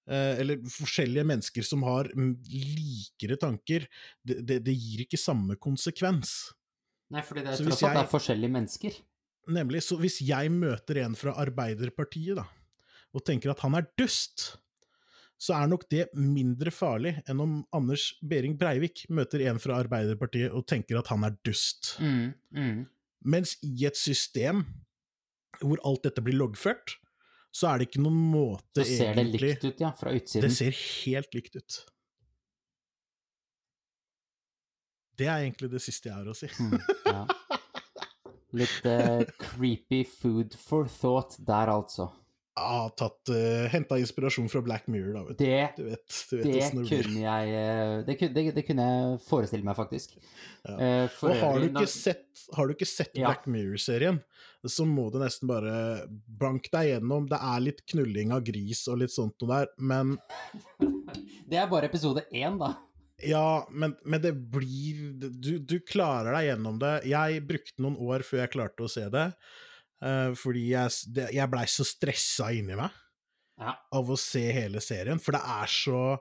eh, eller forskjellige mennesker som har likere tanker, det, det, det gir ikke samme konsekvens. Nei, fordi det er tross alt jeg- er forskjellige mennesker. Nemlig, så hvis jeg møter en fra Arbeiderpartiet da, og tenker at han er dust, så er nok det mindre farlig enn om Anders Behring Breivik møter en fra Arbeiderpartiet og tenker at han er dust. Mm. Mm. Mens i et system hvor alt dette blir loggført, så er det ikke noen måte Så ser det likt ut, ja, fra Det ser helt likt ut. Det er egentlig det siste jeg har å si. Mm. Ja. Litt uh, creepy food for thought der, altså. Tatt, uh, henta inspirasjon fra Black Mirror, da, vet du. Det, Du vet, du vet det kunne jeg eh, det kunne, det, det kunne jeg forestille meg, faktisk. Ja. Eh, for Og har du ikke sett, har du ikke sett Ja. Black Mirror-serien, så må du nesten bare bank deg gjennom. Det er litt knulling av gris og litt sånt noe der, men Det er bare episode én, da. Ja, men, men det blir du, du klarer deg gjennom det. Jeg brukte noen år før jeg klarte å se det, eh, fordi jeg, jeg blei så stressa inni meg Ja. av å se hele serien, for det er så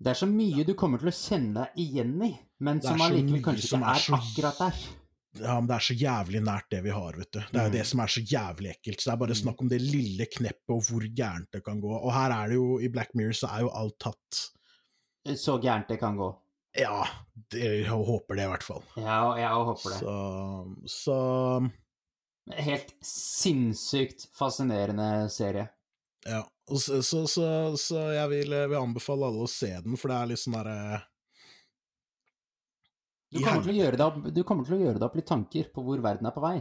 Det er så mye du kommer til å kjenne deg igjen i, men som allikevel kanskje som ikke er så- akkurat der. Ja, men det er så jævlig nært det vi har, vet du. Det er jo Mm. det som er så jævlig ekkelt. Så det er bare Mm. snakk om det lille kneppet og hvor gærent det kan gå. Og her er det jo, i Black Mirror så er jo alt tatt Så gærent det kan gå. Ja, det, jeg håper det i hvert fall. Ja, jeg håper det. Så, så Helt sinnssykt fascinerende serie. Ja. Så, så, så, så jeg vil, vil anbefale alle å se den, for det er litt sånn derre Du deg opp, du kommer til å gjøre deg opp litt tanker på hvor verden er på vei.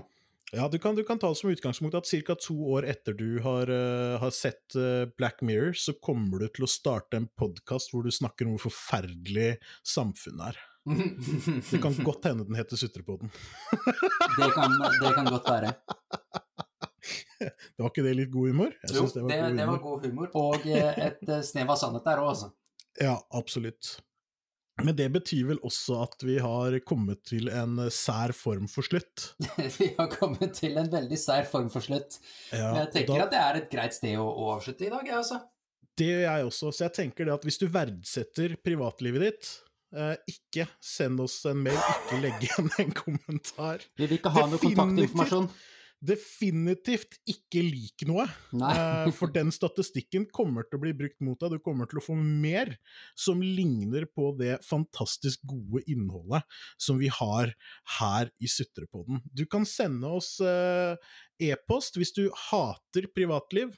Ja, du kan, du kan ta det som utgangspunkt at ca. to år etter du har, uh, har sett uh, Black Mirror, så kommer du til å starte en podkast hvor du snakker om hvor forferdelig samfunnet er. Det kan godt hende den heter Sutrepoden. det, kan, det kan godt være. Det var ikke det litt god humor? Jo, var, det, det var god humor. Og eh, et eh, snev av sannhet der òg, altså. Ja, absolutt. Men det betyr vel også at vi har kommet til en eh, sær form for slutt. Vi har kommet til en veldig sær form for slutt. Ja, Men jeg tenker da- at det er et greit sted å, å avslutte i dag, jeg også. Det gjør jeg også, så jeg tenker det at hvis du verdsetter privatlivet ditt, ikke send oss en mail, ikke legg igjen en kommentar. Vi vil ikke ha noe kontaktinformasjon. Definitivt ikke lik noe, eh, for den statistikken kommer til å bli brukt mot deg. Du kommer til å få mer som ligner på det fantastisk gode innholdet som vi har her i Sutrepodden. Du kan sende oss eh, e-post hvis du hater privatliv.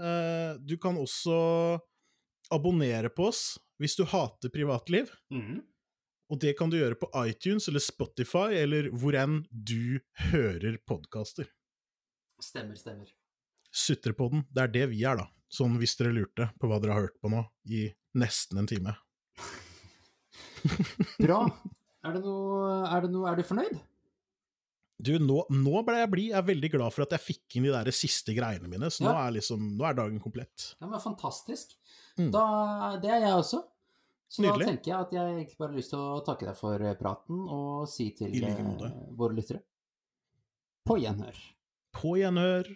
Eh, du kan også abonnere på oss hvis du hater privatliv. Mm. Og det kan du gjøre på iTunes eller Spotify, eller hvor enn du hører podkaster. Stemmer, stemmer. Sutrepodden, det er det vi er, da. Sånn hvis dere lurte på hva dere har hørt på nå, i nesten en time. Bra. Er det noe Er, det noe, er du fornøyd? Du, nå, nå ble jeg blid. Jeg er veldig glad for at jeg fikk inn de der siste greiene mine, så nå, er liksom, nå er dagen komplett. Ja, men Fantastisk. Mm. Da, det er jeg også. Så Nydelig. da tenker jeg at jeg egentlig bare har lyst til å takke deg for eh, praten, og si til like eh, våre lyttere På gjenhør. På gjenhør.